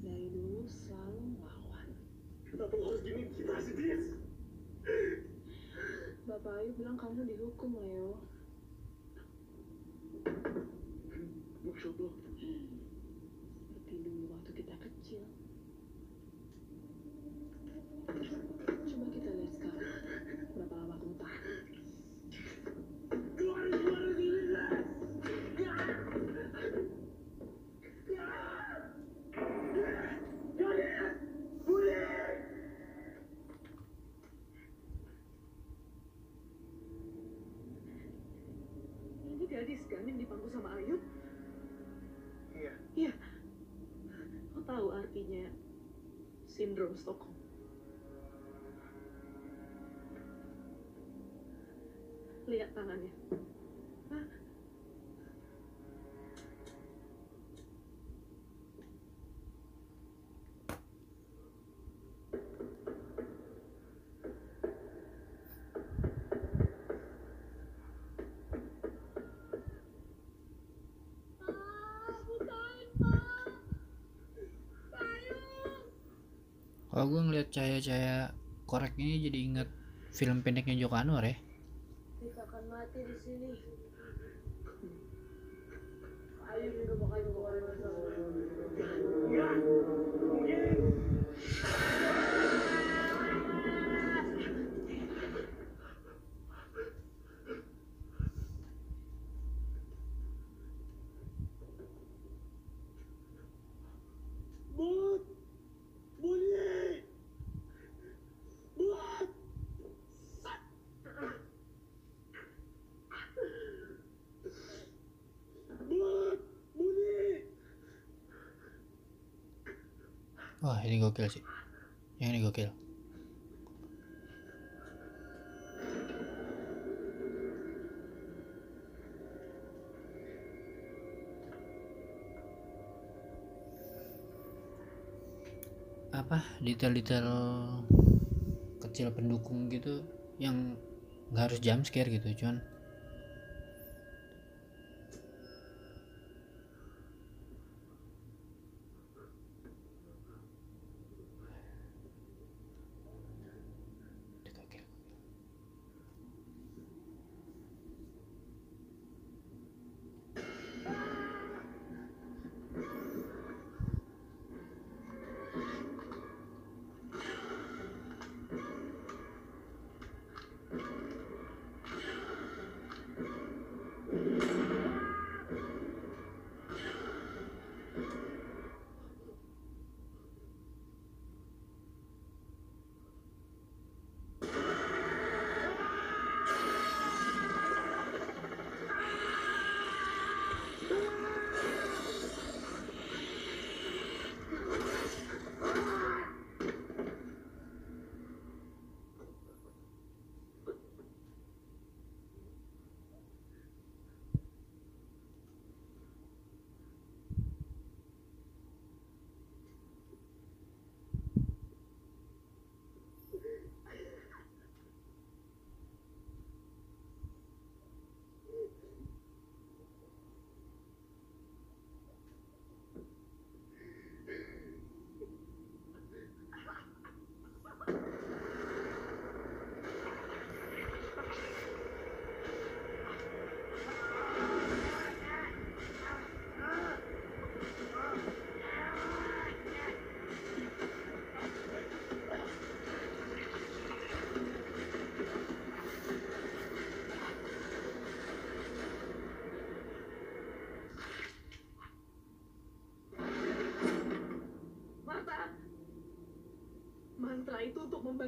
Dari dulu selalu melawan. Kenapa lo harus gini kita sih, Dis? Bapak Ayu bilang kamu dihukum, Leo. Maksud lo? Seperti dulu waktu kita kecil. Coba kita lihat sekarang. Berapa lama kamu tahan? Keluarin, keluarin sini, Dis! Gadis! Budi! Ini gadis dipangku sama Ayub? Iya. Iya. Lo tahu artinya sindrom Stockholm? Kalau gue ngeliat cahaya-cahaya korek ini jadi inget film pendeknya Joko Anwar ya Kita akan mati di sini. Ayo kita bakal keluar Ya, mungkin. Bud, bunyi. Bud. Bud, bunyi. wah ini gokil sih. Yang ini gokil. Apa detail-detail kecil pendukung gitu yang nggak harus jump scare gitu cuman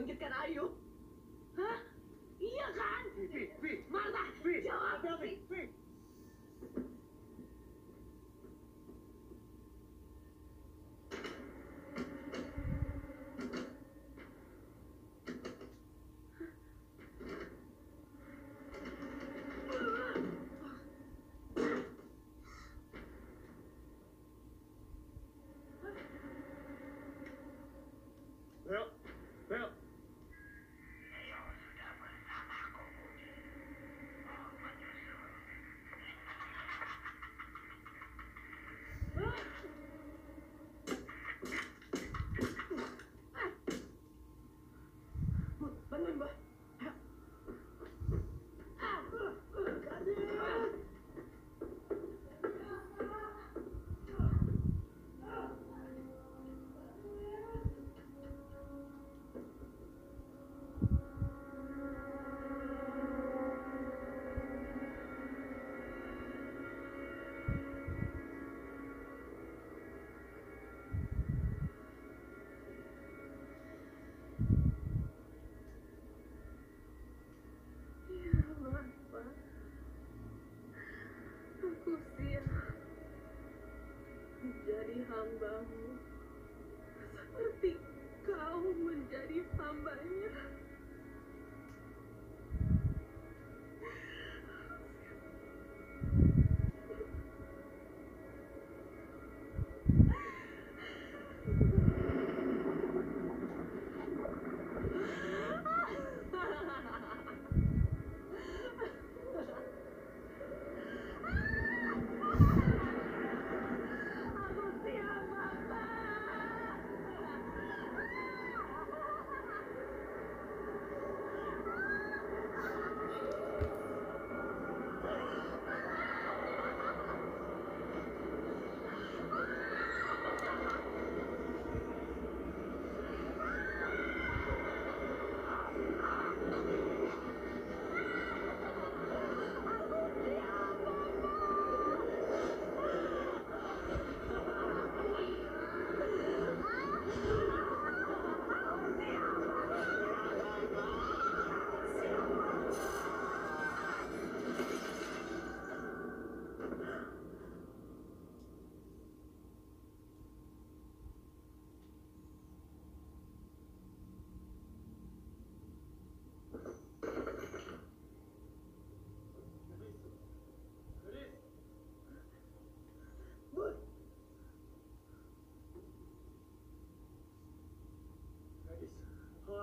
untuk hambamu seperti kau menjadi hambanya.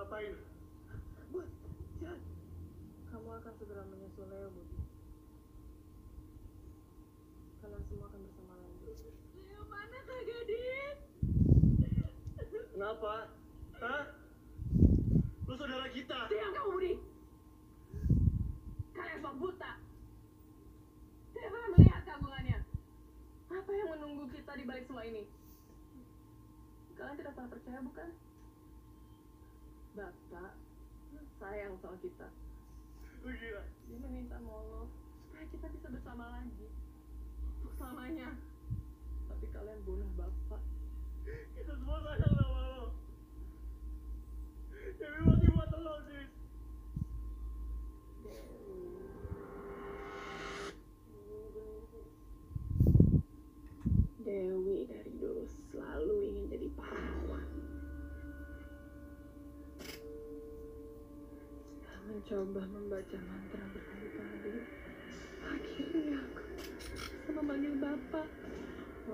Ngapain? Buat, jangan. Kamu akan segera menyusul Leo, Budi. Kalian semua akan bersama lagi. Leo mana Kak Gadis? Kenapa? Hah? Lu saudara kita. Diam kamu, Budi! Kalian semua buta! Tidak pernah melihat keagungannya. Apa yang menunggu kita di balik semua ini? Kalian tidak pernah percaya, bukan? Bapak sayang sama kita. Dia meminta Molo supaya kita bisa bersama lagi. Untuk selamanya. Tapi kalian bunuh Bapak.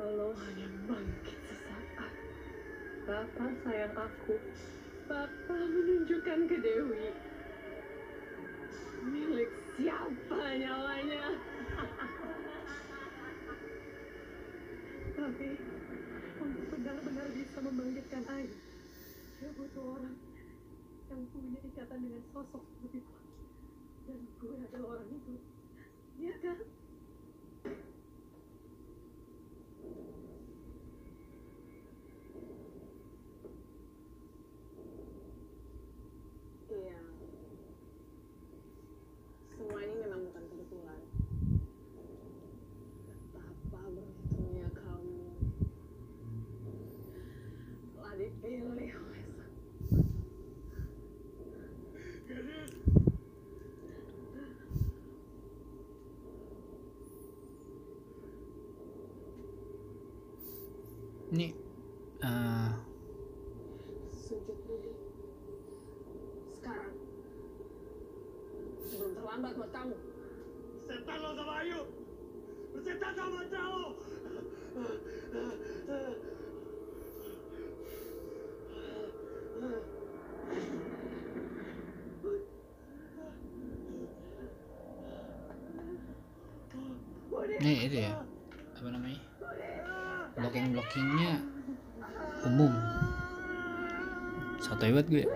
Walau hanya bangkit sesaat. Bapak sayang aku. Bapak menunjukkan ke Dewi. Milik siapa nyawanya? Tapi untuk benar-benar bisa membangkitkan air, dia butuh orang yang punya ikatan dengan sosok lebih kuat. Dan gue adalah orang itu. Iya kan? Iya. Semua ini memang bukan kebetulan. Betapa beruntungnya kamu telah dipilih oleh sang Gadis. Ini eh sujud budi. Sekarang terlambat buat kamu. Setan lo sama Ayu. Bersetan sama Cao. nih itu ya apa namanya blocking blockingnya umum satu hebat gue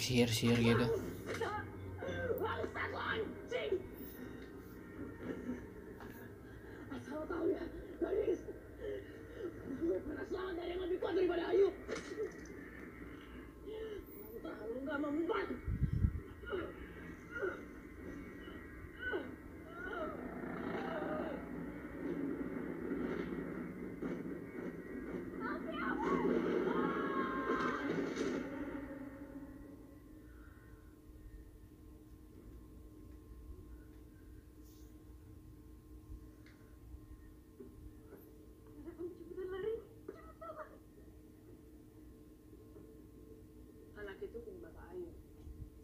efek-efek sihir-sihir gitu Bangsat lo anjing! Asal lo tahu ya, gadis. Gue pernah selamat dari yang lebih kuat daripada Ayu. Kamu terlalu gak memban. Anak itu punya bapak Ayu.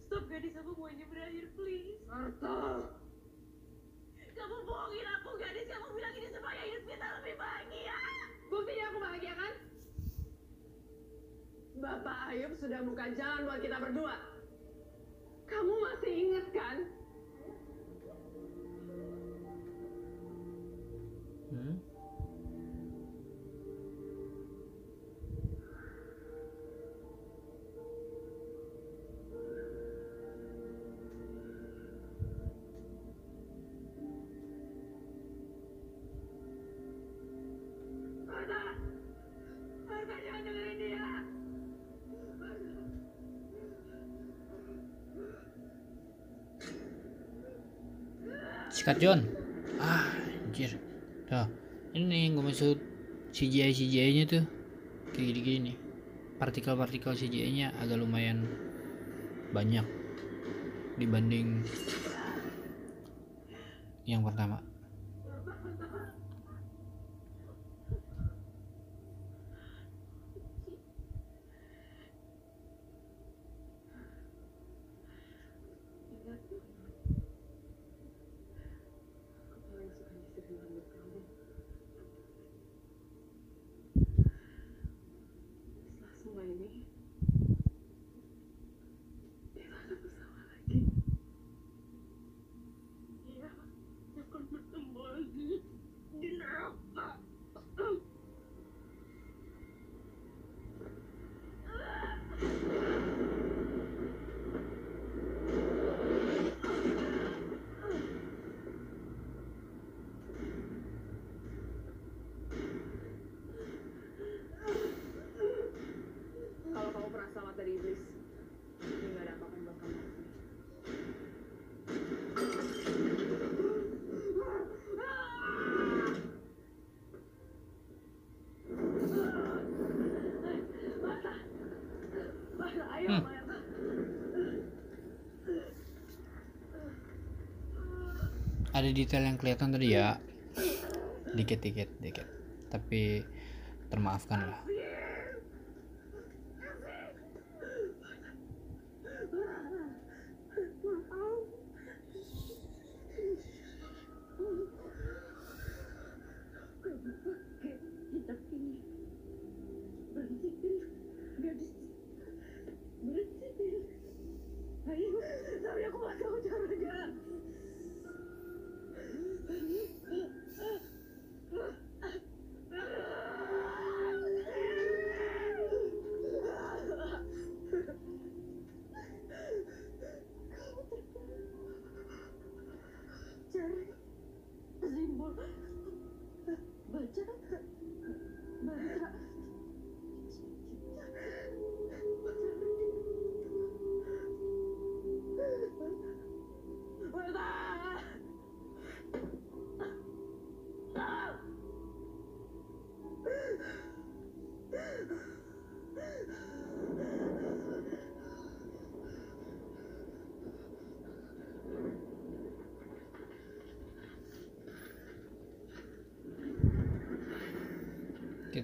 Stop gadis, aku mau ini berakhir, Arta! Kamu bohongin aku gadis, kamu bilang ini supaya hidup kita lebih bahagia. Buktinya aku bahagia kan? Bapak Ayub sudah buka jalan buat kita berdua. Sikat John? Ah anjir. Tuh ini yang gue maksud CGI CGI nya tuh. Kayak gini gini nih. Partikel-partikel CGI nya agak lumayan banyak dibanding yang pertama Ingat tuh. Aku paling suka nyisirin rambut kamu. Setelah semua ini, kita akan bersama lagi. Iya, akan bertemu lagi di neraka. Kalau kamu pernah selamat dari iblis, ini gak ada apa-apa buat kamu. Ayo, Hmm. Marta. ada detail yang kelihatan tadi ya. Dikit dikit dikit. Tapi termaafkan lah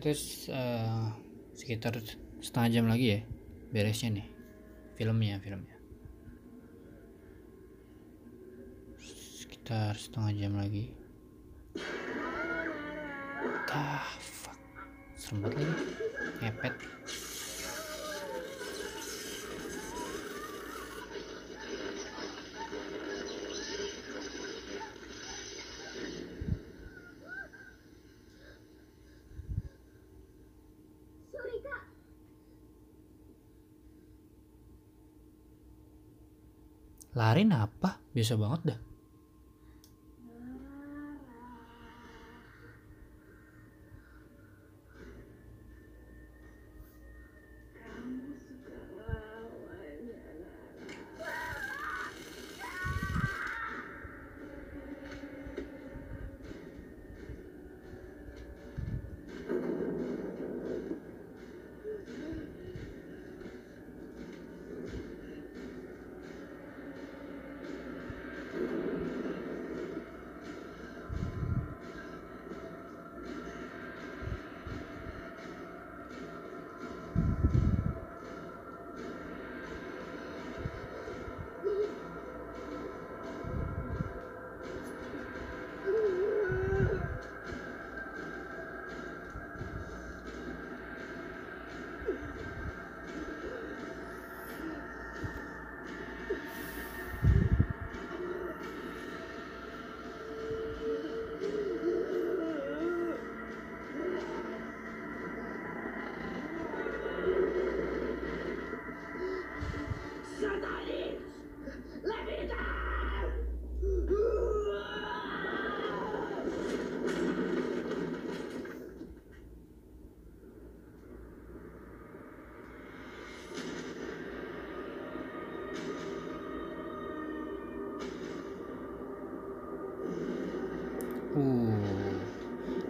kita eh, sekitar setengah jam lagi ya beresnya nih filmnya filmnya. Sekitar setengah jam lagi. Ah fuck? Serem lagi biasa banget dah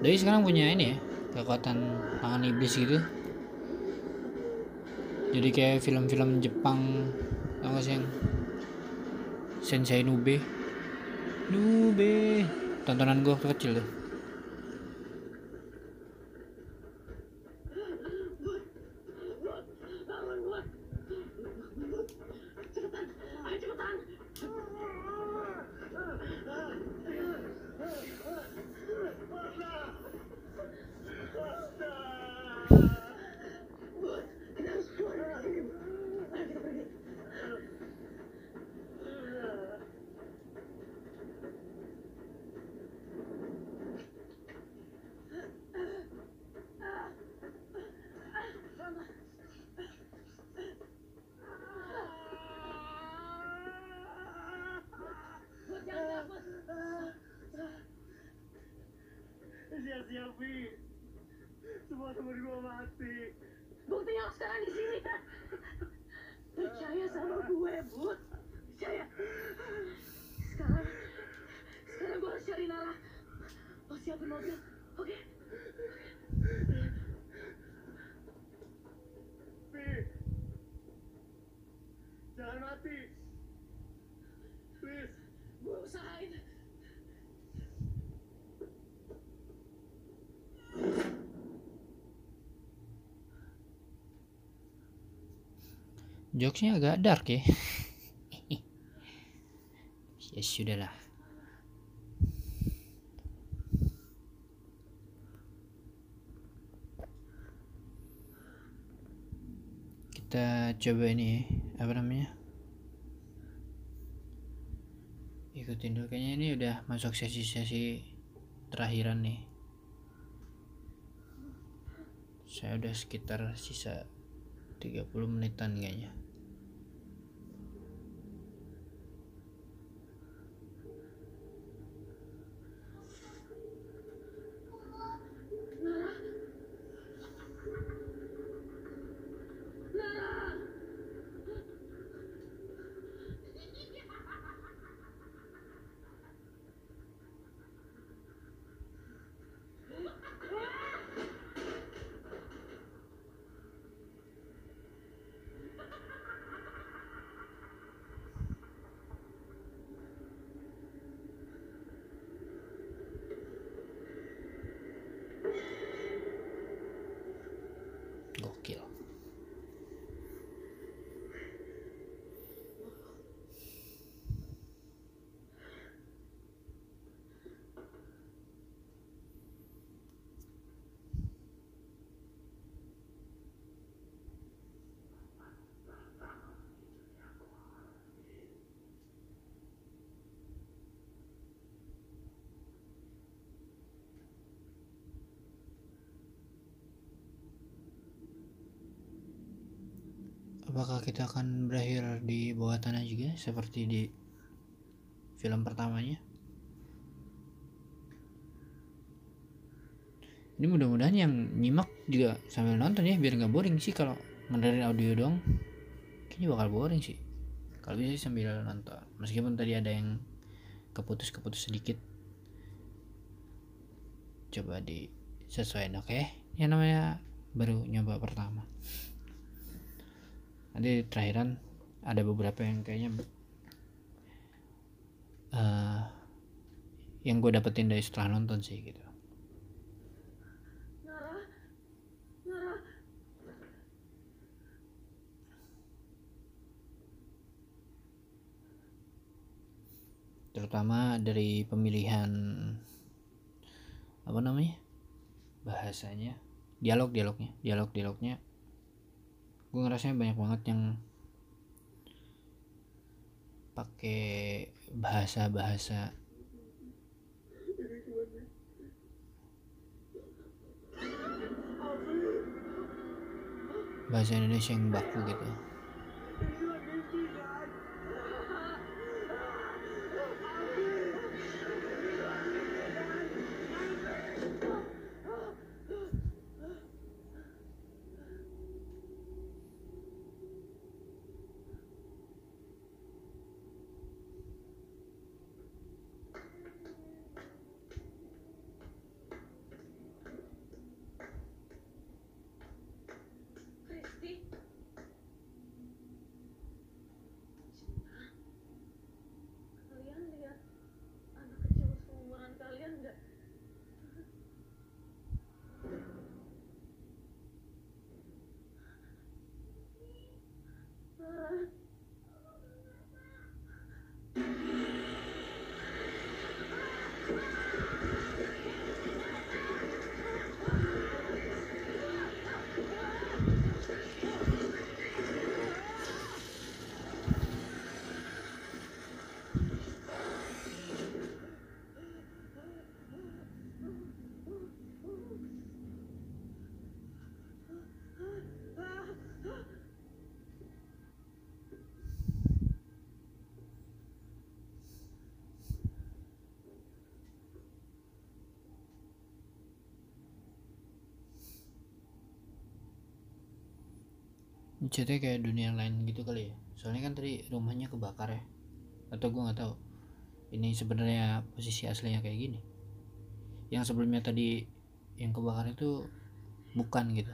Doi sekarang punya ini ya kekuatan tangan iblis gitu. Jadi kayak film-film Jepang gak sih yang Sensei Nube? Nube. Tontonan gue waktu kecil tuh Bangun, buat. Cepetan, ayo cepetan. Buat, kita harus keluar dari sini. Ayo kita pergi. Buat, jangan takut. Sia-sia, Vi. Semua temen gua mati. Buktinya lo sekarang di sini kan? Percaya sama gue, Bud. Percaya. Sekarang, sekarang gue harus cari Nara. Lo siapin mobil, oke? Vi. Jangan mati. Please. Gue usahain. Jokesnya agak dark ya. Ya sudah lah kita coba ini apa namanya? Ikutin dulu. Kayaknya ini udah masuk sesi-sesi terakhiran nih. Saya udah sekitar sisa 30 menitan kayaknya gokil apakah kita akan berakhir di bawah tanah juga seperti di film pertamanya? Ini mudah-mudahan yang nyimak juga sambil nonton ya biar nggak boring sih kalau mendengarin audio dong kayaknya bakal boring sih. Kalau bisa sambil nonton. Meskipun tadi ada yang keputus-keputus sedikit. Coba di sesuaiin oke? Ya namanya baru nyoba pertama nanti terakhiran ada beberapa yang kayaknya eh yang gue dapetin dari setelah nonton sih gitu. Terutama dari pemilihan apa namanya bahasanya dialog dialognya dialog dialognya gue ngerasanya banyak banget yang pakai bahasa bahasa bahasa Indonesia yang baku gitu ceritanya kayak dunia lain gitu kali ya. Soalnya kan tadi rumahnya kebakar ya. Atau gue nggak tahu. Ini sebenarnya posisi aslinya kayak gini. Yang sebelumnya tadi yang kebakar itu bukan gitu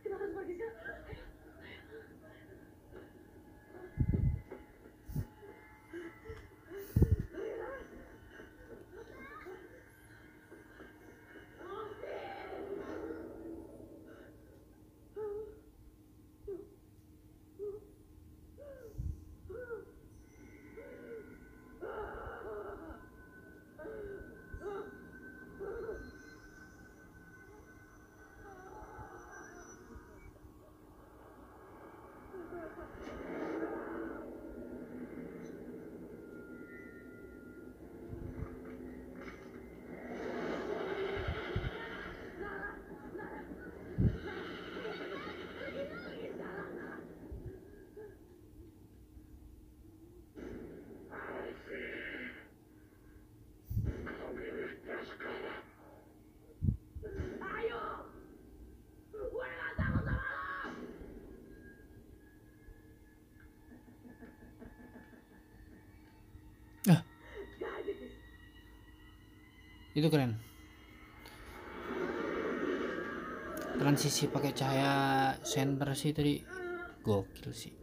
Kita harus pergi sekarang. Ayo. Gue nggak takut sama lo. Ah. Jadi, Dis. Itu keren. Transisi pakai cahaya center sih tadi. Gokil sih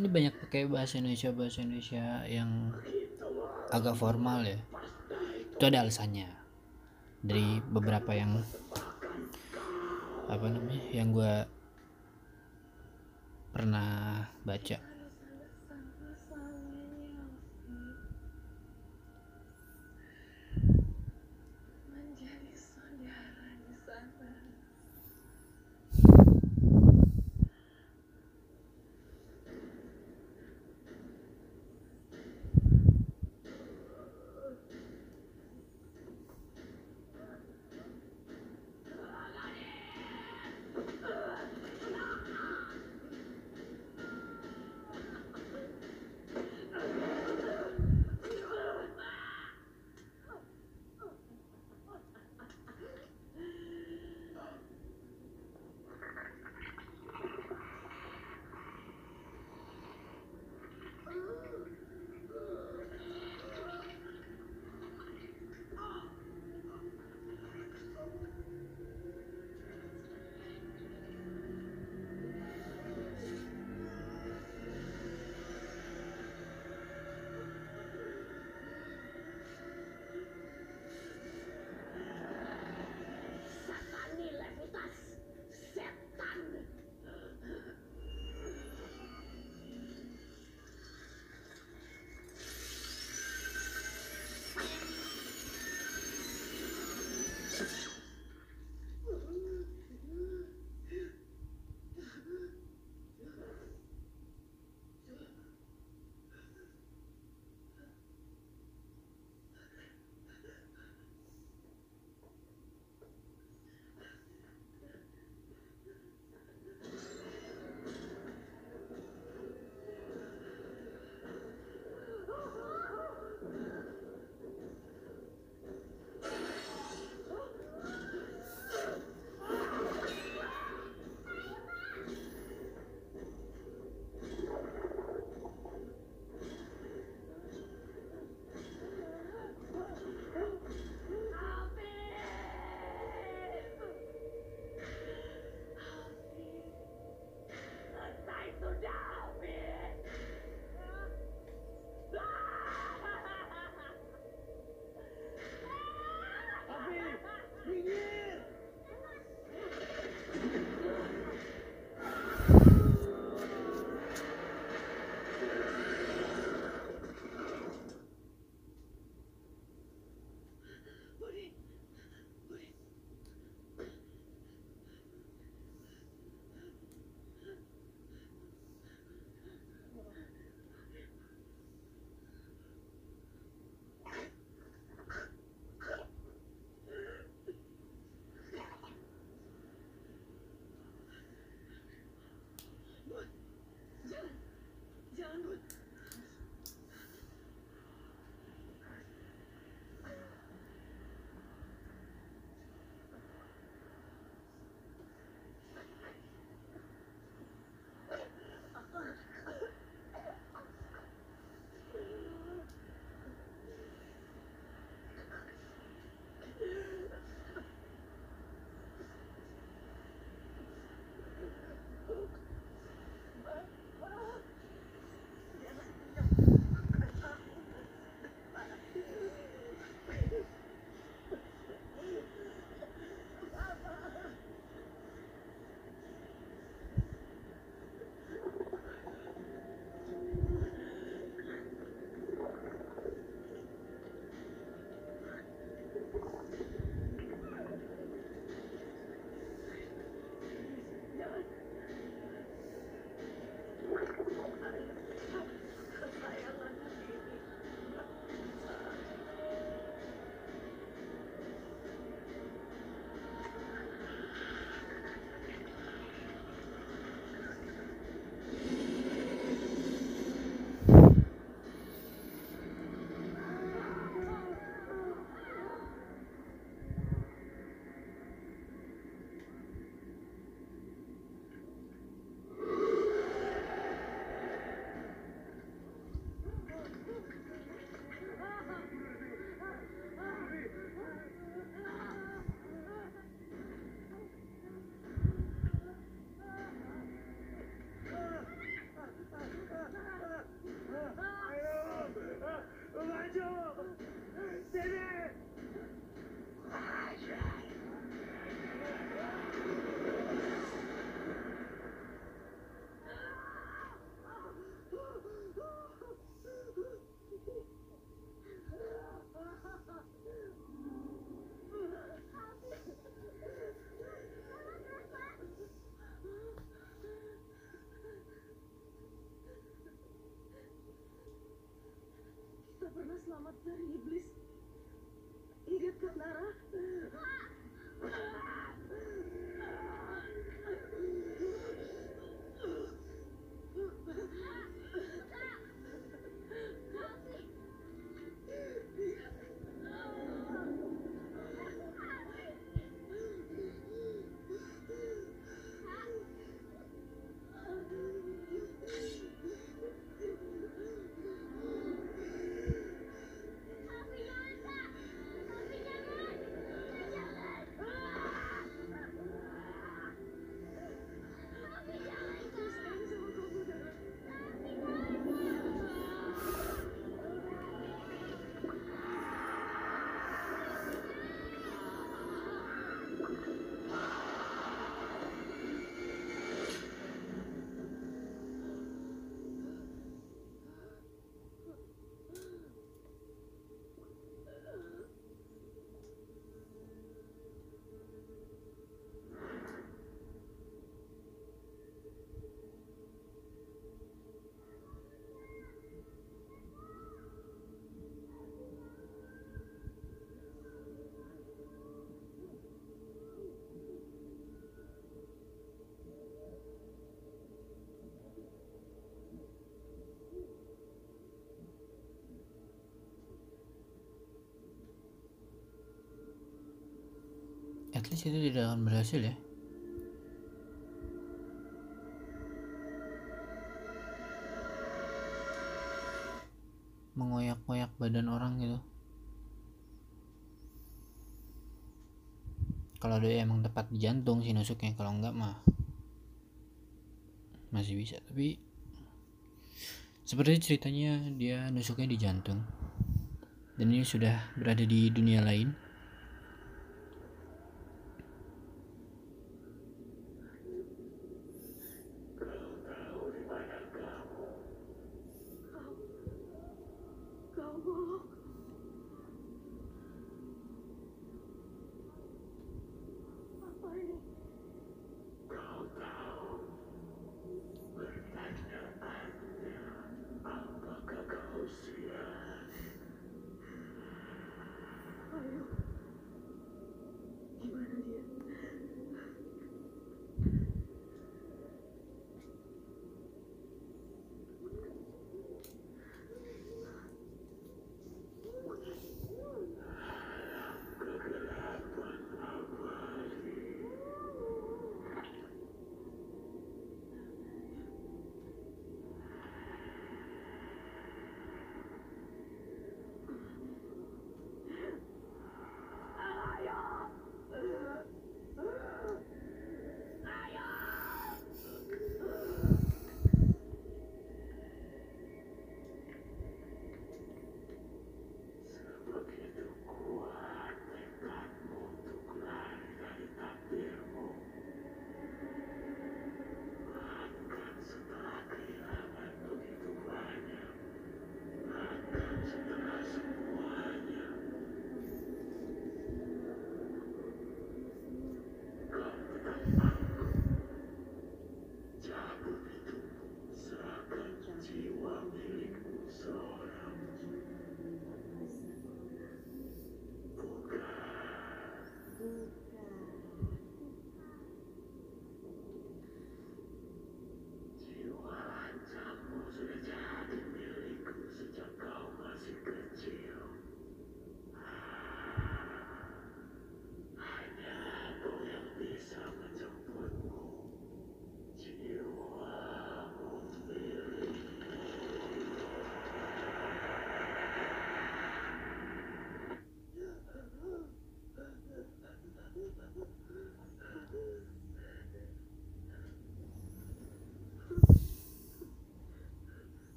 ini banyak pakai bahasa Indonesia bahasa Indonesia yang agak formal ya. Itu ada alasannya. Dari beberapa yang apa namanya yang gue pernah baca mama teriblis least itu tidak akan berhasil ya? Mengoyak-ngoyak badan orang gitu. Kalau dia emang tepat di jantung sih nusuknya kalau enggak mah masih bisa. Tapi seperti ceritanya dia nusuknya di jantung. Dan ini sudah berada di dunia lain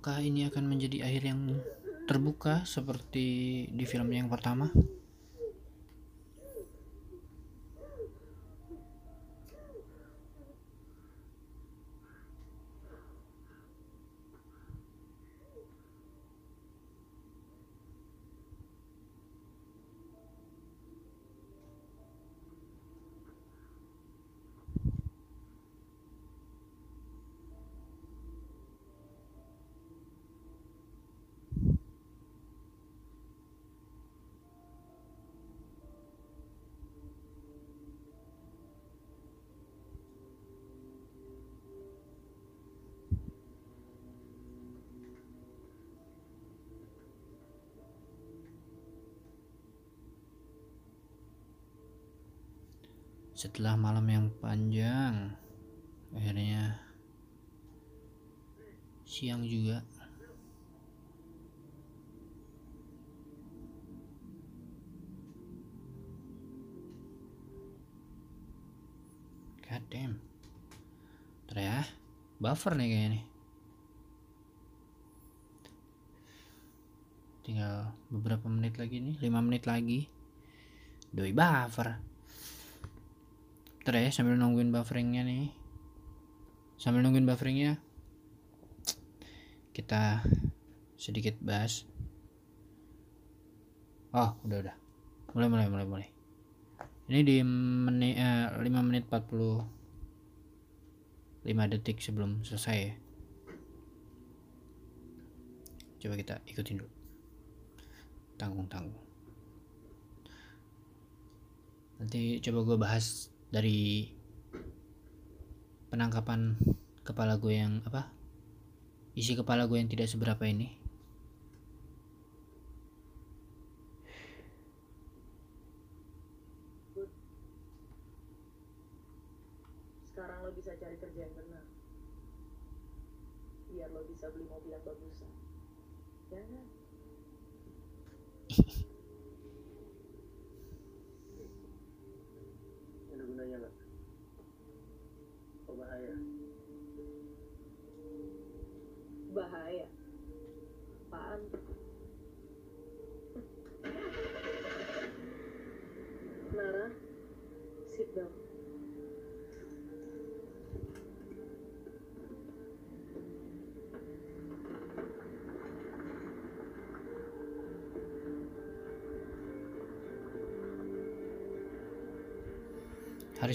apakah ini akan menjadi akhir yang terbuka seperti di film yang pertama setelah malam yang panjang akhirnya siang juga. God damn. Ntar ya Buffer nih kayaknya nih. Tinggal beberapa menit lagi nih 5 menit lagi. Doi buffer Ntar ya sambil nungguin bufferingnya nih. Sambil nungguin bufferingnya Kita sedikit bahas. Oh udah udah. Mulai mulai mulai mulai. Ini di menit eh, 5 menit 40 5 detik sebelum selesai ya. Coba kita ikutin dulu. Tanggung tanggung. Nanti coba gue bahas dari penangkapan kepala gue yang apa isi kepala gue yang tidak seberapa ini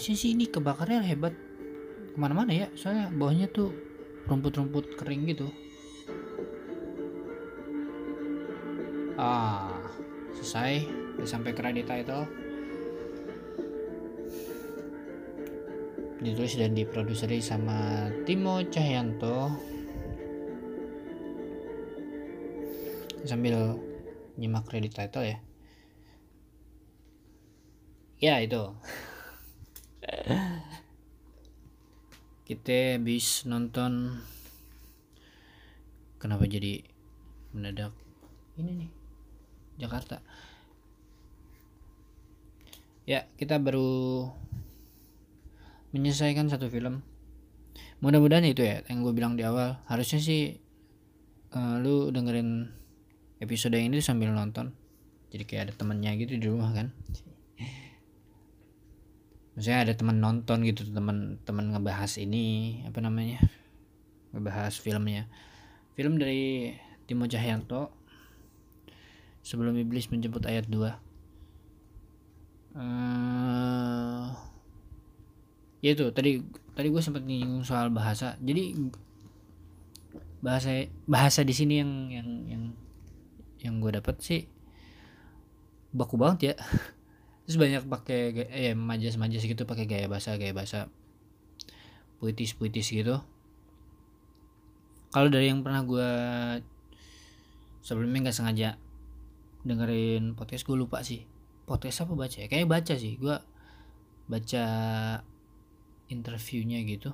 harusnya sih ini kebakarnya hebat. Ke mana-mana ya soalnya bawahnya tuh rumput-rumput kering gitu. Ah selesai. Udah sampai kredit title ditulis dan diproduseri sama Timo Cahyanto. Sambil nyimak kredit title ya. Ya itu kita habis nonton kenapa jadi mendadak ini nih Jakarta? Ya kita baru menyelesaikan satu film. Mudah-mudahan itu ya yang gue bilang di awal. Harusnya sih eh, lu dengerin episode ini sambil nonton. Jadi kayak ada temennya gitu di rumah kan maksudnya ada teman nonton gitu teman-teman ngebahas ini apa namanya ngebahas filmnya. Film dari Timo Cahyanto sebelum iblis menjemput ayat 2 eh ya itu tadi tadi gue sempat nyinggung soal bahasa. Jadi bahasa bahasa di sini yang yang yang yang gue dapat sih baku banget ya terus banyak pakai eh majas majas gitu pakai gaya bahasa gaya bahasa puitis puitis gitu. Kalau dari yang pernah gue sebelumnya nggak sengaja dengerin podcast gue lupa sih. Podcast apa baca ya? Kayaknya baca sih. Gue baca interviewnya gitu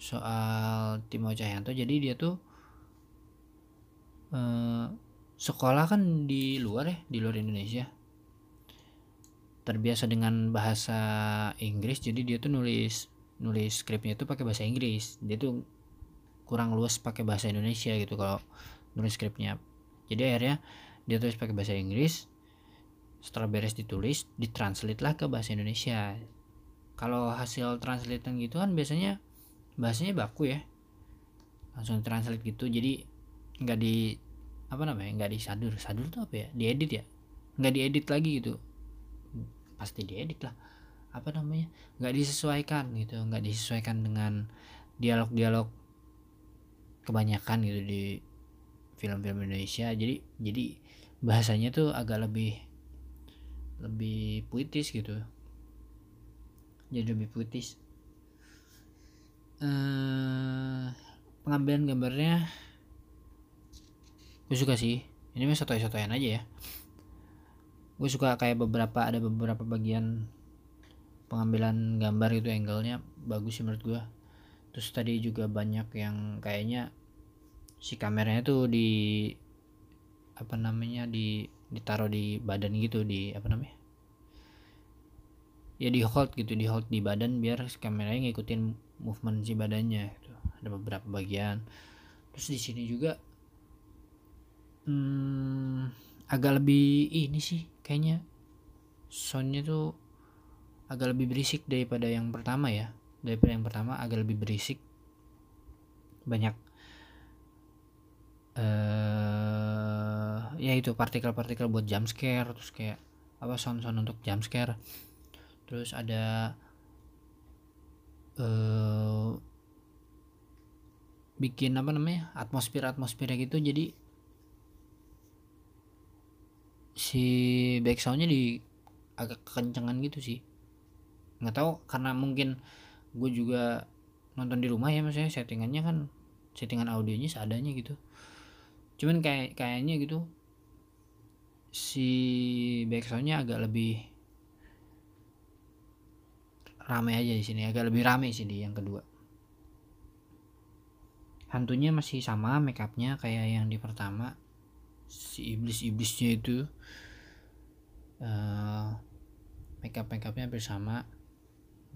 soal Timo Cahyanto. Jadi dia tuh eh, sekolah kan di luar ya di luar Indonesia terbiasa dengan bahasa Inggris jadi dia tuh nulis nulis skripnya itu pakai bahasa Inggris. Dia tuh kurang luas pakai bahasa Indonesia gitu kalau nulis skripnya. Jadi akhirnya dia tulis pakai bahasa Inggris setelah beres ditulis ditranslate lah ke bahasa Indonesia. Kalau hasil translatean gitu kan biasanya bahasanya baku ya. Langsung translate gitu jadi nggak di apa namanya nggak disadur. Sadur tuh apa ya? Diedit ya? Nggak diedit lagi gitu pasti diedit lah. Apa namanya? Nggak disesuaikan gitu nggak disesuaikan dengan dialog-dialog kebanyakan gitu di film-film Indonesia. Jadi jadi bahasanya tuh agak lebih lebih puitis gitu. Jadi lebih puitis. Eh pengambilan gambarnya gue suka sih. Ini mah sotoy-sotoyan aja ya gue suka kayak beberapa ada beberapa bagian pengambilan gambar itu angle-nya bagus sih menurut gua. Terus tadi juga banyak yang kayaknya si kameranya tuh di apa namanya di ditaruh di badan gitu di apa namanya? Ya di hold gitu di hold di badan biar kameranya ngikutin movement si badannya gitu. Ada beberapa bagian. Terus di sini juga hmm, agak lebih ini sih kayaknya soundnya tuh agak lebih berisik daripada yang pertama ya. Daripada yang pertama agak lebih berisik. Banyak eh ya itu partikel-partikel buat jump scare terus kayak apa sound-sound untuk jump scare. Terus ada eh bikin apa namanya atmosfer atmosfer gitu. Jadi si back soundnya di agak kencengan gitu sih. Nggak tahu karena mungkin gue juga nonton di rumah ya maksudnya settingannya kan settingan audionya seadanya gitu. Cuman kayak kayaknya gitu si back soundnya agak lebih rame aja di sini agak lebih rame sih di yang kedua. Hantunya masih sama make upnya kayak yang di pertama si iblis iblisnya itu uh, make up make upnya hampir sama.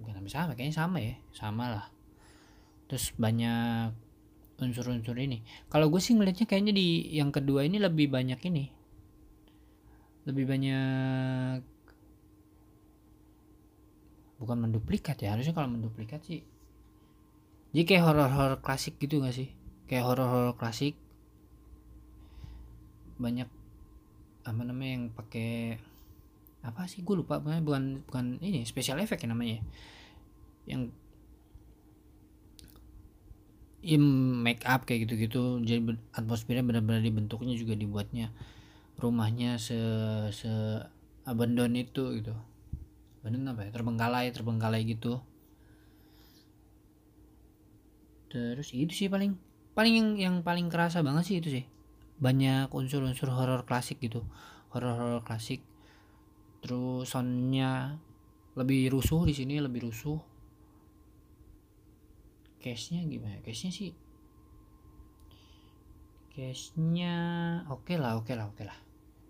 Bukan hampir sama kayaknya sama ya sama lah. Terus banyak unsur-unsur ini. Kalau gue sih ngelihatnya kayaknya di yang kedua ini lebih banyak ini. Lebih banyak bukan menduplikat ya harusnya kalau menduplikat sih. Jadi kayak horor-horor klasik gitu gak sih? Kayak horor-horor klasik banyak apa namanya yang pakai apa sih gue lupa bukan bukan ini special effect ya namanya. Yang im make up kayak gitu-gitu jadi atmosfernya benar-benar dibentuknya juga dibuatnya rumahnya se se abandon itu gitu. Abandon apa ya? Terbengkalai terbengkalai gitu. Terus itu sih paling paling yang yang paling kerasa banget sih itu sih banyak unsur-unsur horor klasik gitu. Horor-horor klasik. Terus soundnya lebih rusuh di sini lebih rusuh. Case-nya gimana case-nya sih case-nya oke okay lah oke okay lah oke okay lah.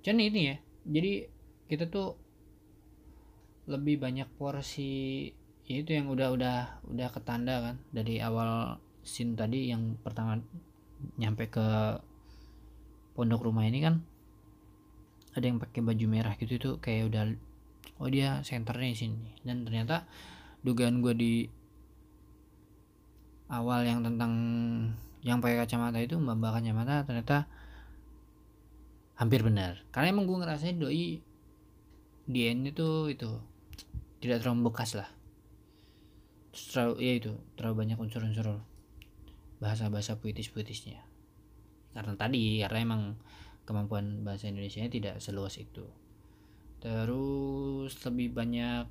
Cuman ini ya jadi kita tuh lebih banyak porsi ya itu yang udah udah udah ketanda kan. Dari awal scene tadi yang pertama nyampe ke pondok rumah ini kan ada yang pakai baju merah gitu itu kayak udah oh dia senternya di sini. Dan ternyata dugaan gue di awal yang tentang yang pakai kacamata itu mbak mbak kacamata ternyata hampir benar. Karena emang gue ngerasain doi end itu itu tidak terlalu bekas lah. Terlalu ya itu terlalu banyak unsur-unsur bahasa-bahasa puitis-puitisnya karena tadi karena emang kemampuan bahasa Indonesia nya tidak seluas itu. Terus lebih banyak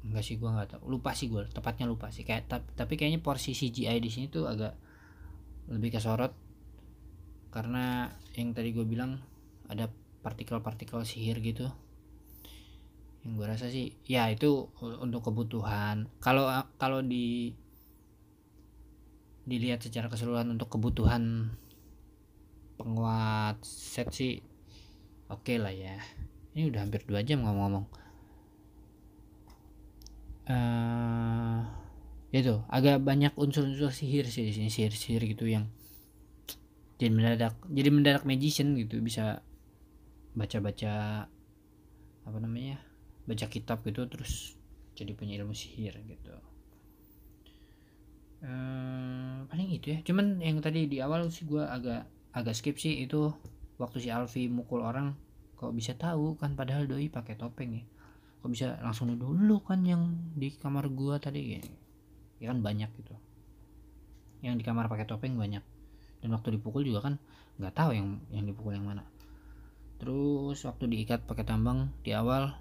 enggak sih gua nggak tahu. Lupa sih gue tepatnya lupa sih. Kayak tapi kayaknya porsi CGI di sini tuh agak lebih kesorot. Karena yang tadi gue bilang ada partikel-partikel sihir gitu. Yang gue rasa sih ya itu untuk kebutuhan. Kalau kalau di dilihat secara keseluruhan untuk kebutuhan penguat set sih oke okay lah ya. Ini udah hampir dua jam ngomong-ngomong. Uh, itu agak banyak unsur-unsur sihir sih di sini sihir-sihir gitu yang jadi mendadak jadi mendadak magician gitu bisa baca-baca apa namanya baca kitab gitu terus jadi punya ilmu sihir gitu uh, paling itu ya. Cuman yang tadi di awal sih gue agak agak skip sih itu waktu si Alfi mukul orang kok bisa tahu kan padahal doi pakai topeng ya? Kok bisa langsung nuduh lu kan yang di kamar gua tadi ya, ya kan banyak gitu. Yang di kamar pakai topeng banyak. Dan waktu dipukul juga kan nggak tahu yang yang dipukul yang mana. Terus waktu diikat pakai tambang di awal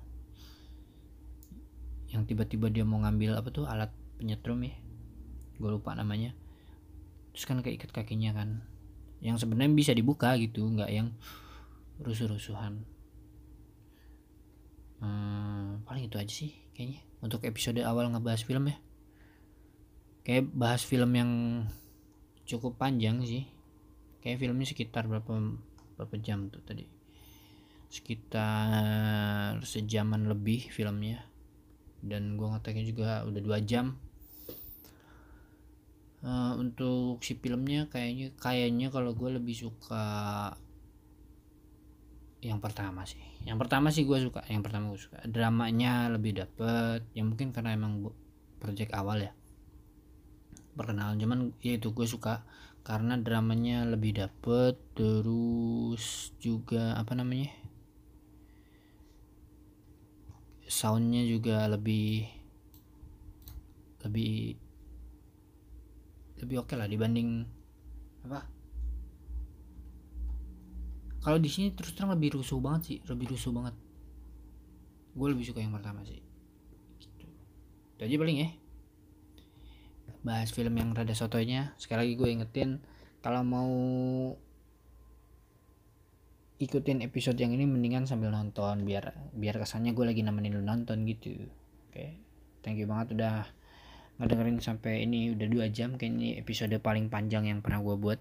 yang tiba-tiba dia mau ngambil apa tuh alat penyetrum ya gue lupa namanya. Terus kan keikat kakinya kan. Yang sebenarnya bisa dibuka gitu nggak yang rusuh-rusuhan. Hmm, paling itu aja sih kayaknya. Untuk episode awal ngebahas film ya. Kayak bahas film yang cukup panjang sih. Kayak filmnya sekitar berapa berapa jam tuh tadi. Sekitar sejaman lebih filmnya. Dan gua ngeteknya juga udah dua jam Eh, untuk si filmnya kayaknya kayaknya kalau gue lebih suka yang pertama sih. Yang pertama sih gue suka yang pertama gue suka. Dramanya lebih dapet ya mungkin karena emang project awal ya perkenalan. Cuman ya itu gue suka karena dramanya lebih dapet terus juga apa namanya soundnya juga lebih lebih lebih oke lah dibanding apa? Kalau di sini terus terang lebih rusuh banget sih lebih rusuh banget. Gue lebih suka yang pertama sih. Gitu. itu aja paling ya. Bahas film yang rada sotonya sekali lagi gue ingetin kalau mau ikutin episode yang ini mendingan sambil nonton biar biar kesannya gue lagi nemenin lu nonton gitu. Oke. Thank you banget udah ngedengerin sampai ini udah dua jam kayak ini episode paling panjang yang pernah gue buat.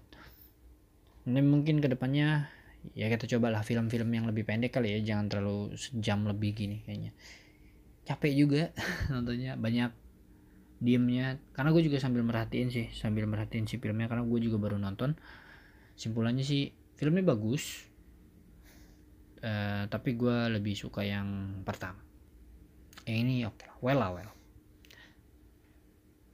Ini mungkin ke depannya ya kita cobalah film-film yang lebih pendek kali ya jangan terlalu sejam lebih gini kayaknya. Capek juga nontonnya banyak diemnya. Karena gue juga sambil merhatiin sih sambil merhatiin si filmnya karena gue juga baru nonton. Simpulannya sih filmnya bagus Eh, tapi gue lebih suka yang pertama. Yang ini oke lah well lah well